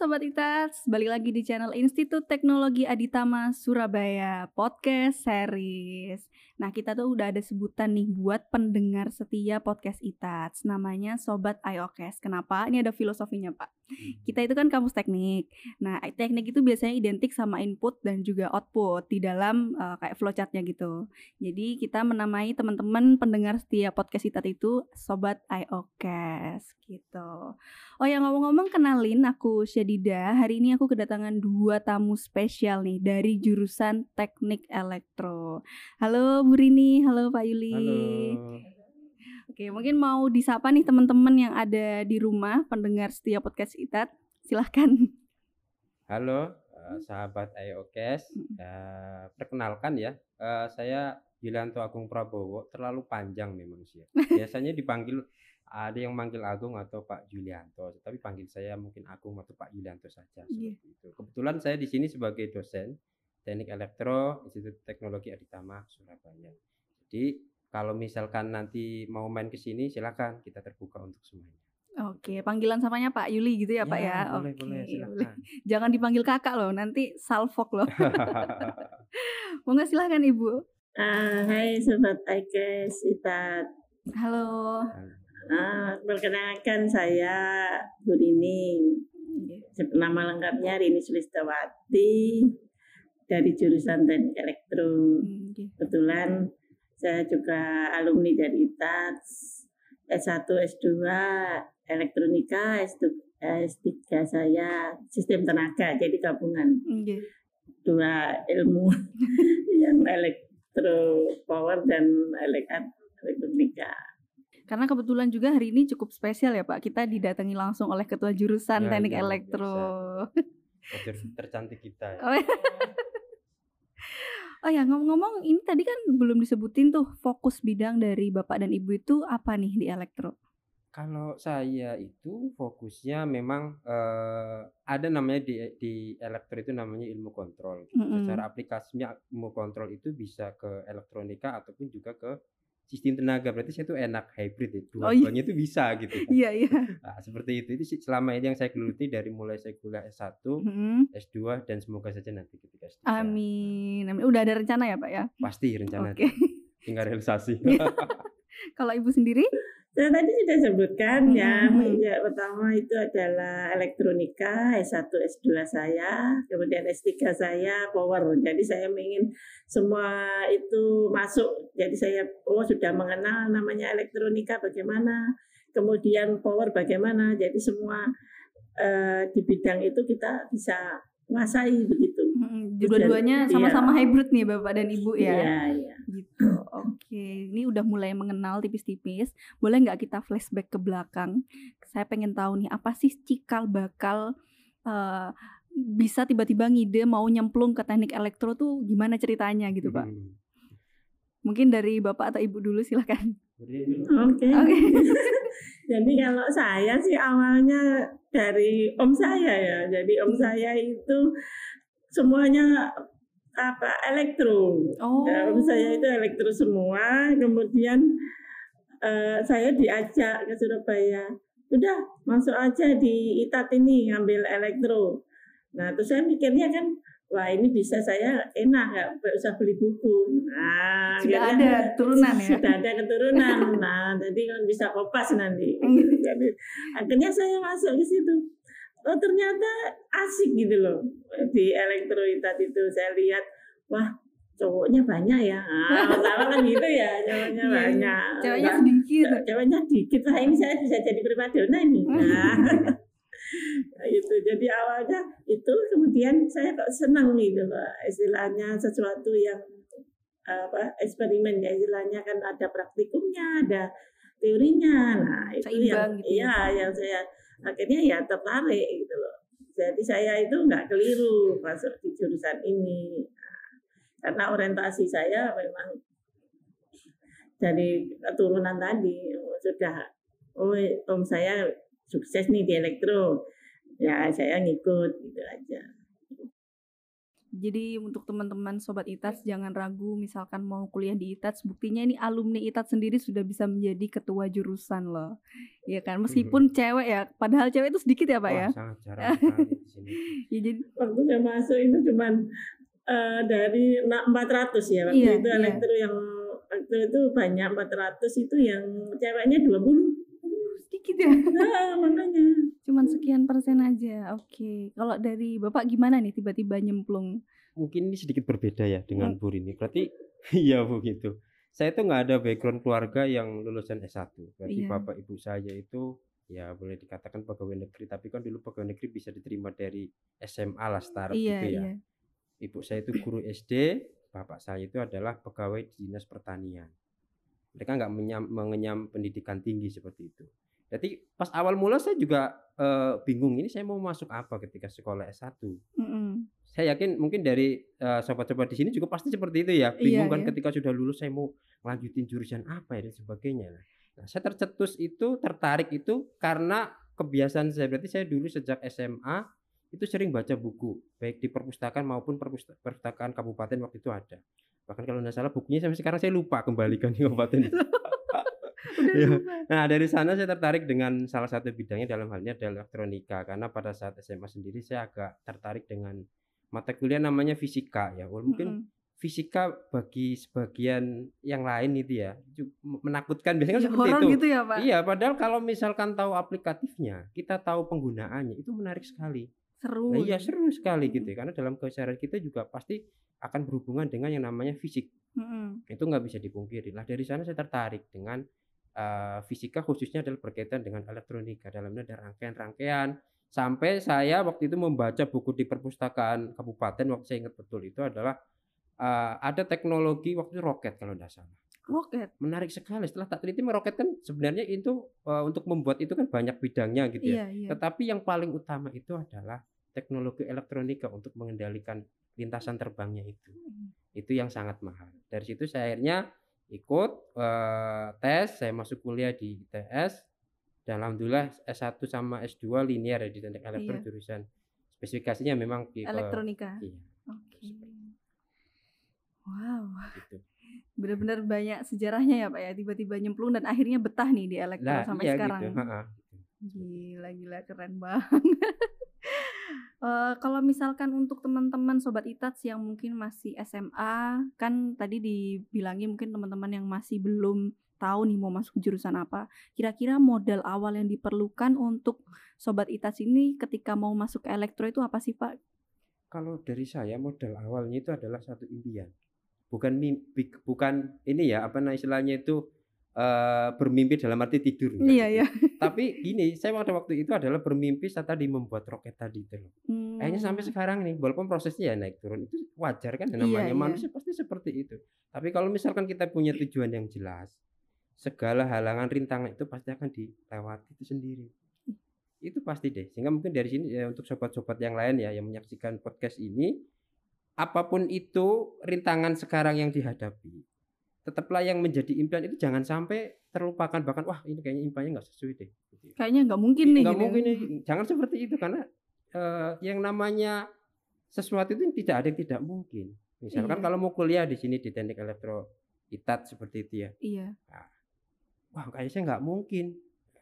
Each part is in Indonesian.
Sobat Itats, balik lagi di channel Institut Teknologi Aditama Surabaya Podcast Series. Nah kita tuh udah ada sebutan nih buat pendengar setia podcast Itats, namanya Sobat IOKS. Kenapa? Ini ada filosofinya Pak. Hmm. Kita itu kan kampus teknik. Nah teknik itu biasanya identik sama input dan juga output di dalam uh, kayak flowchartnya gitu. Jadi kita menamai teman-teman pendengar setia podcast Itats itu Sobat IOKS gitu. Oh ya ngomong-ngomong kenalin aku Syadida. Hari ini aku kedatangan dua tamu spesial nih dari jurusan Teknik Elektro. Halo Bu Rini, halo Pak Yuli. Halo. Oke, mungkin mau disapa nih teman-teman yang ada di rumah pendengar setiap podcast Itat. Silahkan. Halo uh, sahabat IOKS. Uh, perkenalkan ya, uh, saya Yulianto Agung Prabowo. Terlalu panjang memang sih. Ya. Biasanya dipanggil ada yang manggil Agung atau Pak Julianto, tapi panggil saya mungkin Agung atau Pak Julianto saja yeah. itu. Kebetulan saya di sini sebagai dosen Teknik Elektro Institut Teknologi Aditama Surabaya. Jadi kalau misalkan nanti mau main ke sini silakan kita terbuka untuk semuanya. Oke, panggilan samanya Pak Yuli gitu ya, ya Pak ya. Boleh, Oke, boleh, silakan. Jangan dipanggil kakak loh, nanti salfok loh. Mau nggak silahkan Ibu. Uh, hai Sobat Aikes, Itat. Halo. Halo. Nah, perkenalkan saya Bu Rini. Nama lengkapnya Rini Sulistawati dari jurusan Teknik Elektro. Kebetulan saya juga alumni dari ITATS S1, S2 Elektronika, S2, S3 saya Sistem Tenaga, jadi gabungan. Dua ilmu yang elektro power dan elektronika. Karena kebetulan juga hari ini cukup spesial ya Pak. Kita didatangi langsung oleh ketua jurusan ya, Teknik ya, Elektro. tercantik kita ya. Oh ya. oh ya ngomong-ngomong ini tadi kan belum disebutin tuh fokus bidang dari Bapak dan Ibu itu apa nih di elektro? Kalau saya itu fokusnya memang uh, ada namanya di di elektro itu namanya ilmu kontrol. Mm -hmm. Secara aplikasinya ilmu kontrol itu bisa ke elektronika ataupun juga ke sistem tenaga berarti saya tuh enak hybrid ya dua-duanya oh, iya. itu bisa gitu kan. iya iya nah, seperti itu itu selama ini yang saya geluti dari mulai saya kuliah S1 hmm. S2 dan semoga saja nanti ketika S3 amin amin udah ada rencana ya Pak ya pasti rencana okay. tinggal realisasi iya. kalau ibu sendiri saya tadi sudah sebutkan ya, hmm. ya pertama itu adalah elektronika S1 S2 saya, kemudian S3 saya power. Jadi saya ingin semua itu masuk. Jadi saya oh sudah mengenal namanya elektronika bagaimana, kemudian power bagaimana. Jadi semua uh, di bidang itu kita bisa menguasai begitu. Hmm, dua-duanya sama-sama iya. hybrid nih Bapak dan Ibu ya. Iya, iya. Gitu. Oke, ini udah mulai mengenal tipis-tipis. Boleh nggak kita flashback ke belakang? Saya pengen tahu nih apa sih cikal bakal uh, bisa tiba-tiba ngide mau nyemplung ke teknik elektro tuh gimana ceritanya gitu, Pak? Hmm. Mungkin dari Bapak atau Ibu dulu silakan. Oke. Okay. Okay. Jadi kalau saya sih awalnya dari om saya ya. Jadi om hmm. saya itu semuanya apa elektro. Oh. Ya, om saya itu elektro semua. Kemudian uh, saya diajak ke Surabaya. Udah masuk aja di ITAT ini ngambil elektro. Nah terus saya mikirnya kan wah ini bisa saya enak nggak usah beli buku. Nah, sudah ada turunan ya. Sudah ada keturunan. Nah, jadi kan bisa kopas nanti. jadi akhirnya saya masuk ke situ. Oh ternyata asik gitu loh di elektroitat itu saya lihat wah cowoknya banyak ya ah pertama kan gitu ya cowoknya iya, banyak cowoknya sedikit cowoknya sedikit lah ini saya bisa jadi primadona ini nah Nah, itu jadi awalnya itu kemudian saya kok senang gitu loh istilahnya sesuatu yang apa eksperimen ya. Istilahnya kan ada praktikumnya ada teorinya. Nah itu Seimbang yang gitu ya. ya yang saya akhirnya ya tertarik gitu loh. Jadi saya itu nggak keliru masuk di jurusan ini. Nah, karena orientasi saya memang dari keturunan tadi sudah oh om saya sukses nih di elektro ya saya ngikut gitu aja Jadi untuk teman-teman sobat ITATS jangan ragu misalkan mau kuliah di ITATS buktinya ini alumni ITATS sendiri sudah bisa menjadi ketua jurusan loh. Iya kan meskipun cewek ya padahal cewek itu sedikit ya Pak Wah, ya. sangat jarang sekali di sini. Ya jadi waktu saya masuk itu cuman eh, dari na- 400 ya waktu Iya, itu iya. elektro yang waktu itu banyak 400 itu yang ceweknya 20 sedikit ya. nah makanya Cuman sekian persen aja. Oke. Kalau dari Bapak gimana nih tiba-tiba nyemplung? Mungkin ini sedikit berbeda ya dengan Hmm. Bu ini. Berarti iya begitu. Saya tuh nggak ada background keluarga yang lulusan S1. Berarti Iya. bapak ibu saya itu ya boleh dikatakan pegawai negeri. Tapi kan dulu pegawai negeri bisa diterima dari SMA lah start Iya, gitu ya. iya. Ibu saya itu guru SD, bapak saya itu adalah pegawai dinas pertanian. Mereka nggak mengenyam pendidikan tinggi seperti itu. Jadi pas awal mula saya juga eh, bingung ini saya mau masuk apa ketika sekolah S1 Mm-mm. saya yakin mungkin dari eh, sobat-sobat di sini juga pasti seperti itu ya. Bingung Iya, kan iya. ketika sudah lulus saya mau lanjutin jurusan apa ya dan sebagainya. Nah saya tercetus itu tertarik itu karena kebiasaan saya. Berarti saya dulu sejak SMA itu sering baca buku baik di perpustakaan maupun perpusta- perpustakaan kabupaten waktu itu ada. Bahkan kalau tidak salah bukunya sampai sekarang saya lupa kembalikan di kabupaten lupa. Nah dari sana saya tertarik dengan salah satu bidangnya dalam halnya adalah elektronika karena pada saat SMA sendiri saya agak tertarik dengan mata kuliah namanya fisika ya. Walaupun mungkin Mm-mm. fisika bagi sebagian yang lain itu ya menakutkan biasanya Ya, seperti itu. gitu ya Pak. Iya, padahal kalau misalkan tahu aplikatifnya, kita tahu penggunaannya itu menarik sekali. Seru. Nah, iya seru sekali Mm. gitu ya, karena dalam keseharian kita juga pasti akan berhubungan dengan yang namanya fisik Mm-mm. itu nggak bisa dipungkiri. Lah dari sana saya tertarik dengan eh, fisika khususnya adalah berkaitan dengan elektronika. Dalamnya ada rangkaian-rangkaian. Sampai saya waktu itu membaca buku di perpustakaan kabupaten waktu saya ingat betul itu adalah eh, ada teknologi waktu itu roket kalau tidak salah. Roket. Menarik sekali. Setelah tak teliti roket kan sebenarnya itu eh, untuk membuat itu kan banyak bidangnya gitu ya. Iya, iya. Tetapi yang paling utama itu adalah teknologi elektronika untuk mengendalikan lintasan terbangnya itu Mm. itu yang sangat mahal. Dari situ saya akhirnya ikut eh, tes, saya masuk kuliah di ITS dan alhamdulillah S1 sama S2 linear ya di teknik elektro Iya. jurusan spesifikasinya memang di Elektronika. iya, Oke. Wow, gitu. benar-benar banyak sejarahnya ya Pak ya. Tiba-tiba nyemplung dan akhirnya betah nih di elektro Lah, sampai iya sekarang. gitu. ha-ha, gitu. Gila, gila keren banget. Eh, kalau misalkan untuk teman-teman sobat Itats yang mungkin masih SMA, kan tadi dibilangin mungkin teman-teman yang masih belum tahu nih mau masuk jurusan apa. Kira-kira modal awal yang diperlukan untuk sobat Itats ini ketika mau masuk ke elektro itu apa sih Pak? Kalau dari saya modal awalnya itu adalah satu impian. Bukan mimpi, bukan ini ya apa nah istilahnya itu eh, bermimpi dalam arti tidur. enggak Iya gitu. ya. Tapi gini, saya pada waktu itu adalah bermimpi saat tadi membuat roket tadi itu loh. Akhirnya sampai Hmm, sekarang nih, walaupun prosesnya ya naik turun itu wajar kan Iya, namanya iya. manusia pasti seperti itu. Tapi kalau misalkan kita punya tujuan yang jelas, segala halangan rintangan itu pasti akan dilewati itu sendiri. Itu pasti deh. Sehingga mungkin dari sini ya untuk sobat-sobat yang lain ya yang menyaksikan podcast ini, apa pun itu rintangan sekarang yang dihadapi, tetaplah yang menjadi impian itu jangan sampai terlupakan bahkan wah ini kayaknya impiannya nggak sesuai deh. gitu ya. Kayaknya nggak mungkin nih. nggak gitu. mungkin nih. jangan seperti itu karena eh, yang namanya sesuatu itu tidak ada yang tidak mungkin misalkan Iya. kalau mau kuliah di sini di teknik elektro itat seperti itu ya Iya. wah kayaknya saya nggak mungkin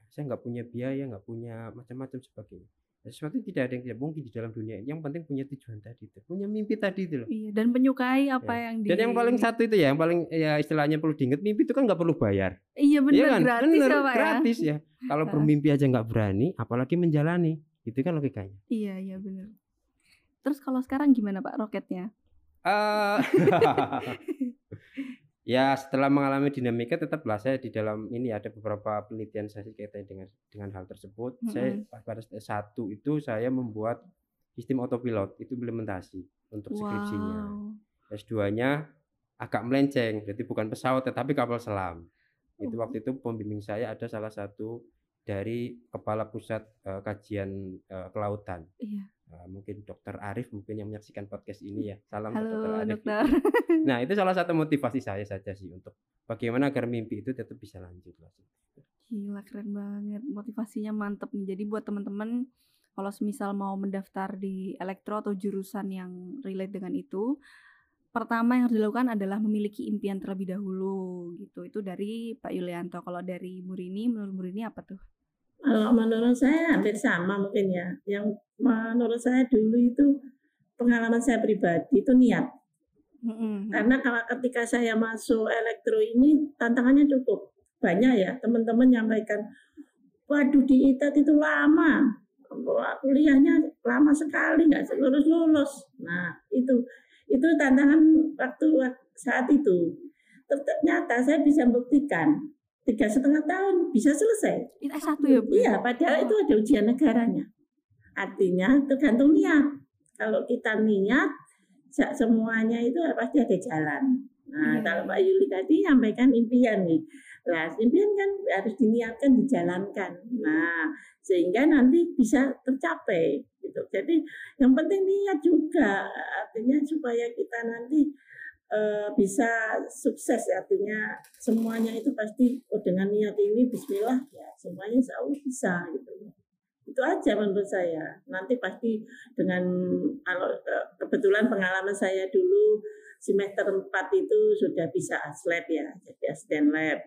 saya nggak punya biaya nggak punya macam-macam sebagainya Ya, sesuatu tidak ada yang tidak mungkin di dalam dunia ini yang penting punya tujuan tadi itu punya mimpi tadi itu loh. Iya, dan menyukai apa Ya. yang di dan yang paling satu itu ya yang paling ya istilahnya perlu diingat mimpi itu kan nggak perlu bayar. Iya benar Iya kan? gratis Bener, ya. Pak gratis ya. Kalau bermimpi aja nggak berani apalagi menjalani. Itu kan logikanya. Iya, iya benar. Terus kalau sekarang gimana Pak roketnya? Eh, ya setelah mengalami dinamika tetaplah saya di dalam ini ada beberapa penelitian saya kaitannya dengan dengan hal tersebut. Saya Mm-mm. pas pada S1 itu saya membuat sistem autopilot itu implementasi untuk skripsinya. Wow. S2-nya agak melenceng, jadi bukan pesawat tetapi kapal selam. Itu Oh. waktu itu pembimbing saya ada salah satu dari kepala pusat eh, kajian eh, kelautan. Iya. Eh, mungkin Dokter Arif mungkin yang menyaksikan podcast ini ya. Salam Halo Arif. dokter. Nah, itu salah satu motivasi saya saja sih untuk bagaimana agar mimpi itu tetap bisa lanjut. Gila keren banget. Motivasinya mantep nih. Jadi buat teman-teman kalau semisal mau mendaftar di elektro atau jurusan yang relate dengan itu, pertama yang harus dilakukan adalah memiliki impian terlebih dahulu gitu. Itu dari Pak Yulianto. Kalau dari Murini, menurut Murini apa tuh? Kalau menurut saya hampir sama mungkin ya. Yang menurut saya dulu itu pengalaman saya pribadi itu niat. Mm-hmm. Karena kalau ketika saya masuk elektro ini tantangannya cukup banyak ya teman-teman nyampaikan, waduh di ITET itu lama, kuliahnya lama sekali nggak lulus lulus. Nah itu itu tantangan waktu saat itu. Ternyata saya bisa buktikan tiga setengah tahun bisa selesai. Itu satu ya Bu? Iya, padahal itu ada ujian negaranya. Artinya tergantung niat. Kalau kita niat, semuanya itu pasti ada jalan. Nah, hmm. kalau Pak Yuli tadi nyampaikan impian nih. Nah, impian kan harus diniatkan, dijalankan. Nah, sehingga nanti bisa tercapai. Gitu. Jadi yang penting niat juga. Artinya supaya kita nanti uh, bisa sukses. Artinya semuanya itu pasti oh, dengan niat ini Bismillah ya semuanya insya Allah bisa gitu. Itu aja menurut saya. Nanti pasti dengan kalau kebetulan pengalaman saya dulu semester 4 itu sudah bisa aslab ya jadi asisten lab.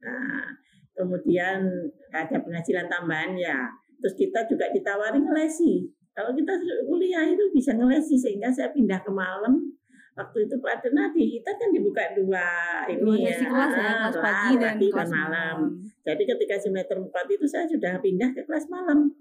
Nah kemudian ada penghasilan tambahan ya. Terus kita juga ditawari ngelesi. Kalau kita kuliah itu bisa ngelesi sehingga saya pindah ke malam waktu itu pada nanti kita kan dibuka dua ini ya, kelas ya kelas pagi dan kelas malam. malam. Jadi ketika semester 4 itu saya sudah pindah ke kelas malam.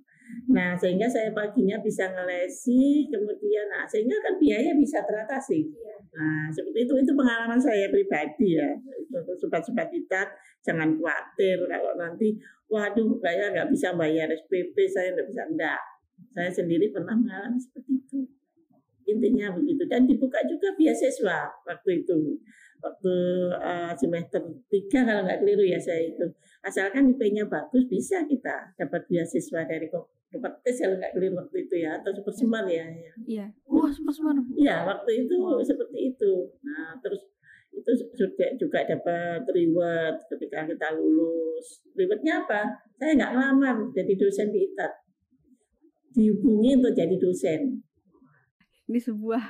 Nah, sehingga saya paginya bisa ngelesi, kemudian nah sehingga kan biaya bisa teratasi. Nah, seperti itu itu pengalaman saya pribadi ya. Itu sobat-sobat kita jangan khawatir kalau nanti waduh saya nggak bisa bayar SPP, saya nggak bisa enggak. Saya sendiri pernah mengalami seperti itu. Intinya begitu dan dibuka juga beasiswa waktu itu. Waktu uh, semester 3 kalau nggak keliru ya saya itu. Asalkan IP-nya bagus bisa kita dapat beasiswa dari dapat tes kalau nggak keliru waktu itu ya atau super smart ya, ya. Iya. Wah super smart. Iya waktu itu wow. seperti itu. Nah terus itu juga juga dapat reward ketika kita lulus. Rewardnya apa? Saya nggak ngelamar jadi dosen di ITAT. Dihubungi untuk jadi dosen. Ini sebuah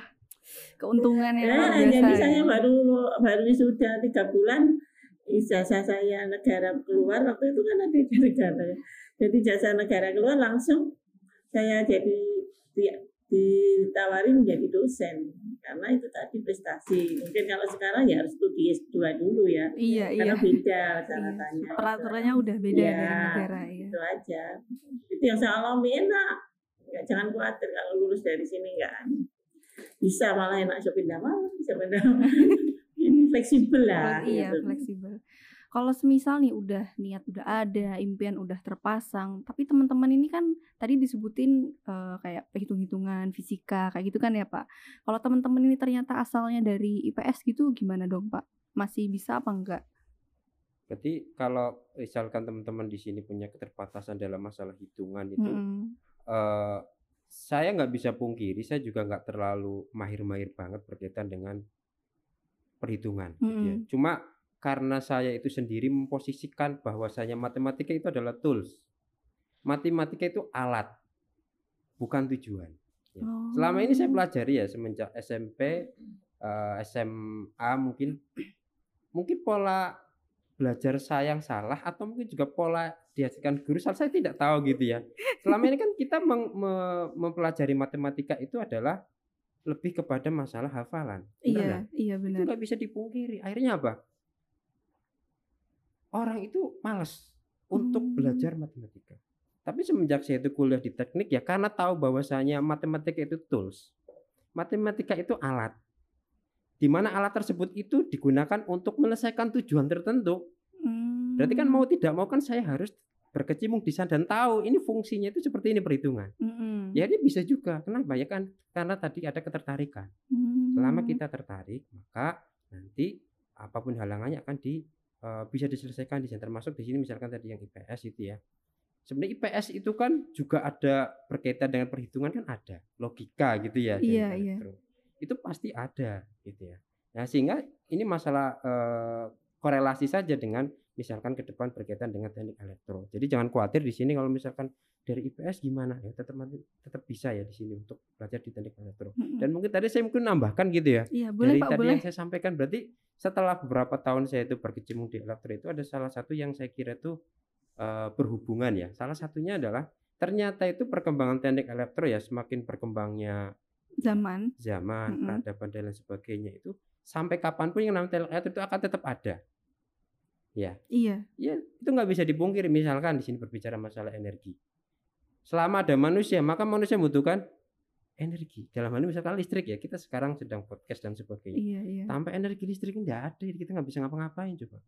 keuntungan yang ya, biasa. Jadi ya. saya baru baru sudah tiga bulan ijazah saya negara keluar waktu itu kan ada di negara ya jadi jasa negara keluar langsung saya jadi di, ditawari menjadi dosen karena itu tadi prestasi mungkin kalau sekarang ya harus studi S2 dulu ya iya, karena iya. beda catatannya iya. peraturannya udah beda ya, dari negara ya itu aja itu yang saya alami enak ya, jangan khawatir kalau lulus dari sini enggak bisa malah enak so pindah malam bisa pindah ini fleksibel lah iya gitu. fleksibel kalau semisal nih udah niat udah ada, impian udah terpasang, tapi teman-teman ini kan tadi disebutin uh, kayak hitung-hitungan fisika kayak gitu kan ya Pak. Kalau teman-teman ini ternyata asalnya dari IPS gitu gimana dong Pak? Masih bisa apa enggak? Berarti kalau misalkan teman-teman di sini punya keterbatasan dalam masalah hitungan itu, hmm. Uh, saya nggak bisa pungkiri, saya juga nggak terlalu mahir-mahir banget berkaitan dengan perhitungan. Hmm. Gitu ya. Cuma karena saya itu sendiri memposisikan bahwasanya matematika itu adalah tools. Matematika itu alat, bukan tujuan. Ya. Oh. Selama ini saya oh. pelajari ya semenjak SMP, uh, eh, SMA mungkin mungkin pola belajar saya yang salah atau mungkin juga pola diajarkan guru salah saya tidak tahu gitu ya. Selama ini kan kita meng, me, mempelajari matematika itu adalah lebih kepada masalah hafalan. Iya, iya benar. Itu nggak bisa dipungkiri. Akhirnya apa? orang itu malas untuk hmm. belajar matematika. Tapi semenjak saya itu kuliah di teknik ya karena tahu bahwasanya matematika itu tools. Matematika itu alat. Di mana alat tersebut itu digunakan untuk menyelesaikan tujuan tertentu. Hmm. Berarti kan mau tidak mau kan saya harus berkecimpung di sana dan tahu ini fungsinya itu seperti ini perhitungan. Hmm. Ya ini bisa juga. Kenapa? Ya kan karena tadi ada ketertarikan. Hmm. Selama kita tertarik, maka nanti apa pun halangannya akan di uh, bisa diselesaikan di sini termasuk di sini misalkan tadi yang IPS itu ya sebenarnya IPS itu kan juga ada berkaitan dengan perhitungan kan ada logika gitu ya iya iya itu pasti ada gitu ya nah sehingga ini masalah uh, korelasi saja dengan misalkan ke depan berkaitan dengan teknik elektro. Jadi jangan khawatir di sini kalau misalkan dari IPS gimana ya tetap tetap bisa ya di sini untuk belajar di teknik elektro. Hmm. Dan mungkin tadi saya mungkin nambahkan gitu ya. Iya, boleh dari Pak, tadi boleh. yang saya sampaikan berarti setelah beberapa tahun saya itu berkecimpung di elektro itu ada salah satu yang saya kira itu uh, berhubungan ya. Salah satunya adalah ternyata itu perkembangan teknik elektro ya semakin berkembangnya zaman. Zaman mm -hmm. peradaban dan lain sebagainya itu sampai kapan pun yang namanya elektro itu akan tetap ada. Ya iya. Ya itu nggak bisa dipungkiri. Misalkan di sini berbicara masalah energi. Selama ada manusia maka manusia membutuhkan energi. Dalam hal ini misalkan listrik ya kita sekarang sedang podcast dan sebagainya. Iya, iya. tanpa energi listrik nggak ada. Kita nggak bisa ngapa-ngapain coba.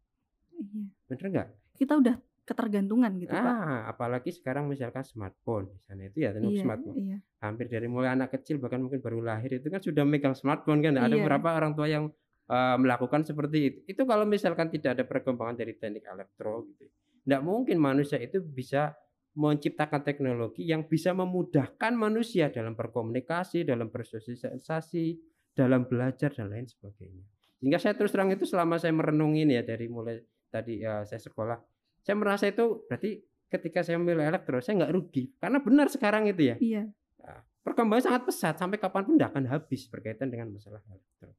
Iya. bener nggak? Kita udah ketergantungan gitu ah, pak apalagi sekarang misalkan smartphone misalnya itu ya iya, smartphone iya. hampir dari mulai anak kecil bahkan mungkin baru lahir itu kan sudah megang smartphone kan ada Iya. beberapa orang tua yang uh, melakukan seperti itu itu kalau misalkan tidak ada perkembangan dari teknik elektro gitu tidak mungkin manusia itu bisa menciptakan teknologi yang bisa memudahkan manusia dalam berkomunikasi dalam bersosialisasi dalam belajar dan lain sebagainya sehingga saya terus terang itu selama saya merenungi ini ya dari mulai tadi ya saya sekolah saya merasa itu berarti ketika saya memilih elektro saya nggak rugi. Karena benar sekarang itu ya. Iya. Nah, perkembangan sangat pesat. Sampai kapan pun tidak akan habis berkaitan dengan masalah elektro.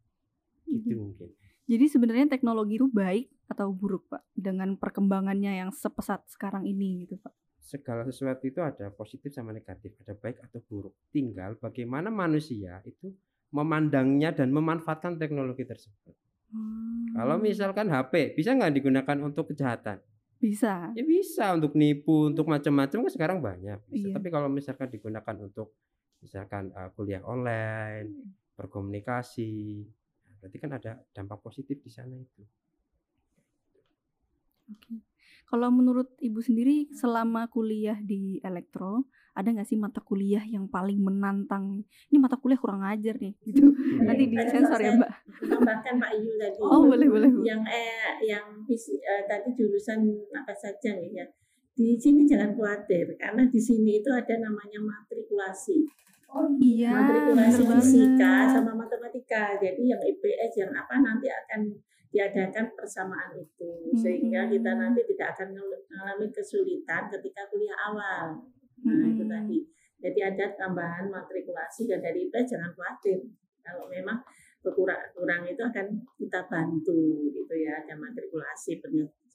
Gitu Iya. mungkin. Jadi sebenarnya teknologi itu baik atau buruk pak? Dengan perkembangannya yang sepesat sekarang ini gitu pak? Segala sesuatu itu ada positif sama negatif. Ada baik atau buruk. Tinggal bagaimana manusia itu memandangnya dan memanfaatkan teknologi tersebut. Hmm, kalau misalkan HP bisa nggak digunakan untuk kejahatan bisa Ya bisa untuk nipu, untuk macam-macam kan sekarang banyak. Bisa. Iya. Tapi kalau misalkan digunakan untuk misalkan uh, kuliah online, berkomunikasi, nah, berarti kan ada dampak positif di sana itu. Oke. Kalau menurut ibu sendiri selama kuliah di elektro ada nggak sih mata kuliah yang paling menantang? Ini mata kuliah kurang ajar nih, gitu. Nanti di Ada sensor ya mbak. Tambahkan Pak Yu tadi. Oh boleh boleh bu. Yang eh yang eh, tadi jurusan apa saja nih ya. Di sini jangan khawatir karena di sini itu ada namanya matrikulasi. Oh iya. matrikulasi bener fisika sama matematika. Jadi yang IPS yang apa nanti akan diadakan persamaan itu sehingga kita nanti tidak akan mengalami kesulitan ketika kuliah awal. Nah, itu tadi. Jadi ada tambahan matrikulasi dan dari IPS jangan khawatir. Kalau memang kurang kurang itu akan kita bantu gitu ya ada matrikulasi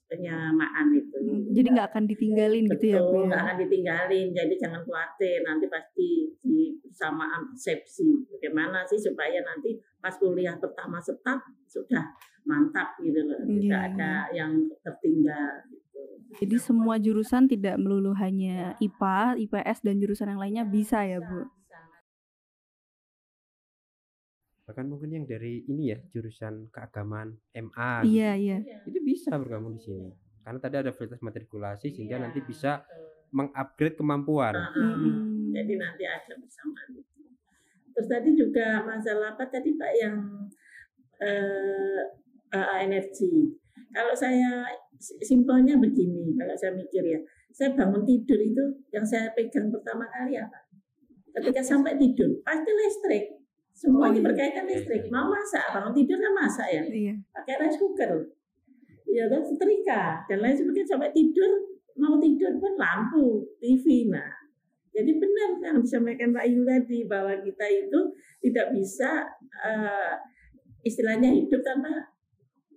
penyamaan itu. Mm, Jadi nggak akan ditinggalin gitu ya bu. Betul, ya? nggak akan ditinggalin. Jadi jangan khawatir, nanti pasti di bersamaan persepsi. Bagaimana sih supaya nanti pas kuliah pertama setap sudah mantap gitu loh. Tidak Iya. ada yang tertinggal gitu. Jadi semua jurusan tidak melulu hanya IPA, IPS dan jurusan yang lainnya bisa ya bu. Bahkan mungkin yang dari ini ya jurusan keagamaan MA Iya iya. gitu, itu bisa bergabung di sini. Karena tadi ada fasilitas matrikulasi sehingga Iya, nanti bisa betul. mengupgrade kemampuan. Nah, Mm-mm. Jadi nanti ada bersamaan itu. Terus tadi juga masalah apa tadi Pak yang eh, eh, energi. Kalau saya si- simpelnya begini, kalau saya mikir ya, saya bangun tidur itu yang saya pegang pertama kali apa? Ketika sampai tidur pasti listrik. Semuanya Oh, iya. berkaitan listrik. Mau masak, bangun tidur kan masak ya, Iya. pakai rice cooker, ya kan setrika dan lain sebagainya sampai tidur mau tidur pun lampu, TV. Nah, jadi benar yang disampaikan Pak Yu tadi bahwa kita itu tidak bisa eh, istilahnya hidup tanpa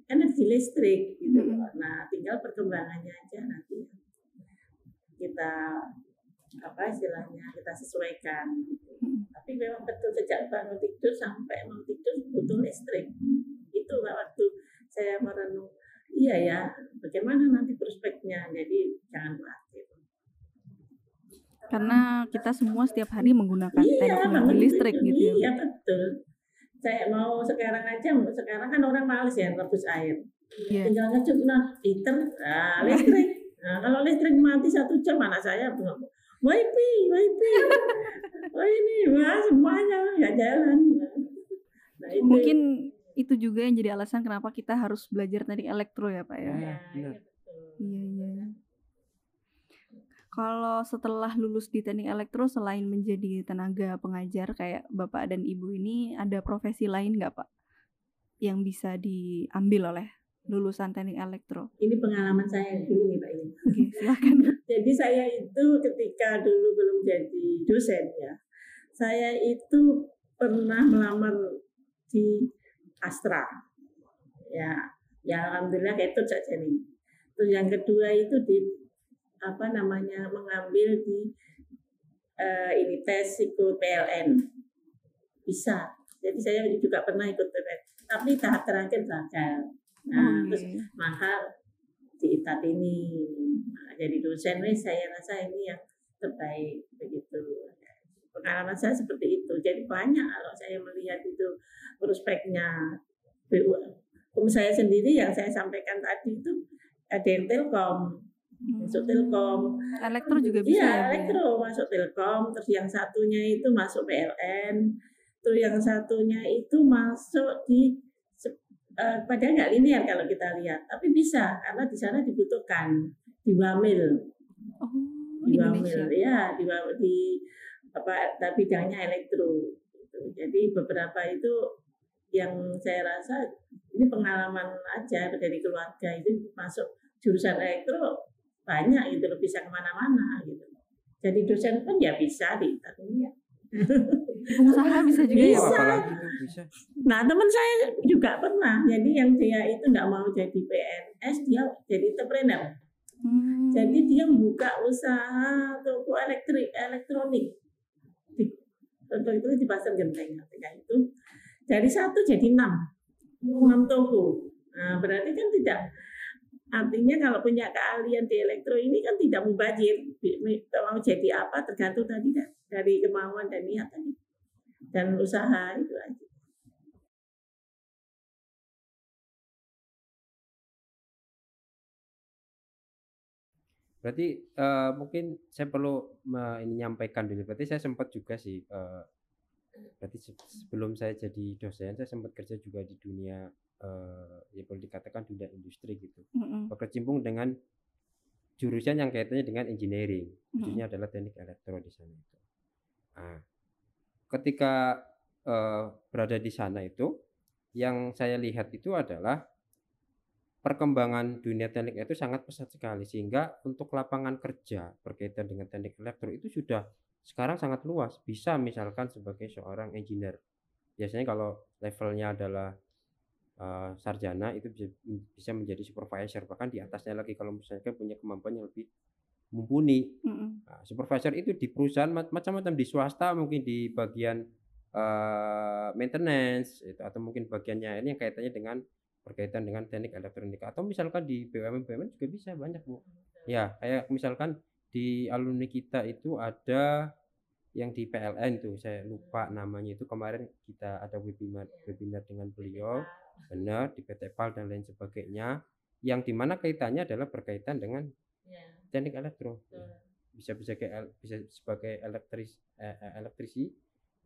energi listrik gitu. Loh. Nah, tinggal perkembangannya aja nanti kita apa istilahnya kita sesuaikan. Tapi memang betul sejak bangun tidur sampai mau tidur butuh listrik. Itu waktu saya merenung. Iya ya, bagaimana nanti prospeknya? Jadi jangan khawatir. Karena kita semua setiap hari menggunakan Iya, teknologi listrik gitu ya. Iya betul. Saya mau sekarang aja, sekarang kan orang males ya rebus air. Iya. Tinggal ngecek nah heater, nah, listrik. Nah, kalau listrik mati satu jam, mana saya bilang, wifi, wifi. Oh ini, wah semuanya nggak jalan. Nah, itu. Mungkin itu juga yang jadi alasan kenapa kita harus belajar teknik elektro ya Pak ya. Ya, Ya, iya. Iya iya. Kalau setelah lulus di teknik elektro selain menjadi tenaga pengajar kayak bapak dan ibu ini ada profesi lain nggak pak yang bisa diambil oleh lulusan teknik elektro? Ini pengalaman saya dulu nih Pak. Oke, silakan. jadi saya itu ketika dulu belum jadi dosen ya, saya itu pernah melamar di Astra. Ya, ya alhamdulillah itu saja nih. Terus yang kedua itu di apa namanya mengambil di uh, ini tes ikut PLN bisa. Jadi saya juga pernah ikut PLN, tapi tahap terakhir gagal. Nah, terus maka di ITAT ini. Nah, jadi dosen nih saya rasa ini yang terbaik begitu. Pengalaman saya seperti itu. Jadi banyak kalau saya melihat itu prospeknya. BU saya sendiri yang saya sampaikan tadi itu ada yang telkom masuk hmm. telkom. Elektro juga bisa iya ya, elektro masuk telkom terus yang satunya itu masuk PLN terus yang satunya itu masuk di uh, padahal nggak linear kalau kita lihat tapi bisa karena di sana dibutuhkan di Wamil oh, di Wamil ya di, di apa bidangnya elektro. Jadi beberapa itu yang saya rasa ini pengalaman aja dari keluarga itu masuk jurusan elektro banyak itu bisa ke mana-mana gitu. Jadi dosen pun ya bisa di tapi ya pengusaha bisa juga ya, bisa. ya bisa nah teman saya juga pernah jadi yang dia itu nggak mau jadi PNS dia jadi entrepreneur hmm. jadi dia membuka usaha toko elektrik elektronik di, toko itu di pasar genteng ketika itu dari satu jadi enam enam toko nah berarti kan tidak Artinya kalau punya keahlian di elektro ini kan tidak mubazir. Mau jadi apa tergantung tadi dari kemauan dan niat tadi. Dan usaha itu aja. Berarti uh, mungkin saya perlu uh, ini nyampaikan dulu. Berarti saya sempat juga sih uh, berarti sebelum saya jadi dosen saya sempat kerja juga di dunia uh, ya boleh dikatakan dunia industri gitu mm-hmm. berkecimpung dengan jurusan yang kaitannya dengan engineering khususnya mm-hmm. adalah teknik elektro di sana itu nah, ketika uh, berada di sana itu yang saya lihat itu adalah perkembangan dunia teknik itu sangat pesat sekali sehingga untuk lapangan kerja berkaitan dengan teknik elektro itu sudah sekarang sangat luas. Bisa misalkan sebagai seorang engineer. Biasanya kalau levelnya adalah uh, sarjana itu bisa, bisa menjadi supervisor bahkan di atasnya lagi kalau misalnya punya kemampuan yang lebih mumpuni. Mm-hmm. Nah, supervisor itu di perusahaan macam-macam di swasta mungkin di bagian uh, maintenance itu atau mungkin bagiannya ini yang kaitannya dengan berkaitan dengan teknik elektronik atau misalkan di BUMN BUMN juga bisa banyak bu. Ya kayak misalkan di alumni kita itu ada yang di PLN tuh saya lupa namanya itu kemarin kita ada webinar webinar dengan beliau benar di PT PAL dan lain sebagainya yang di mana kaitannya adalah berkaitan dengan ya. Teknik elektro. Bisa bisa kayak bisa sebagai elektris eh, eh, elektrisi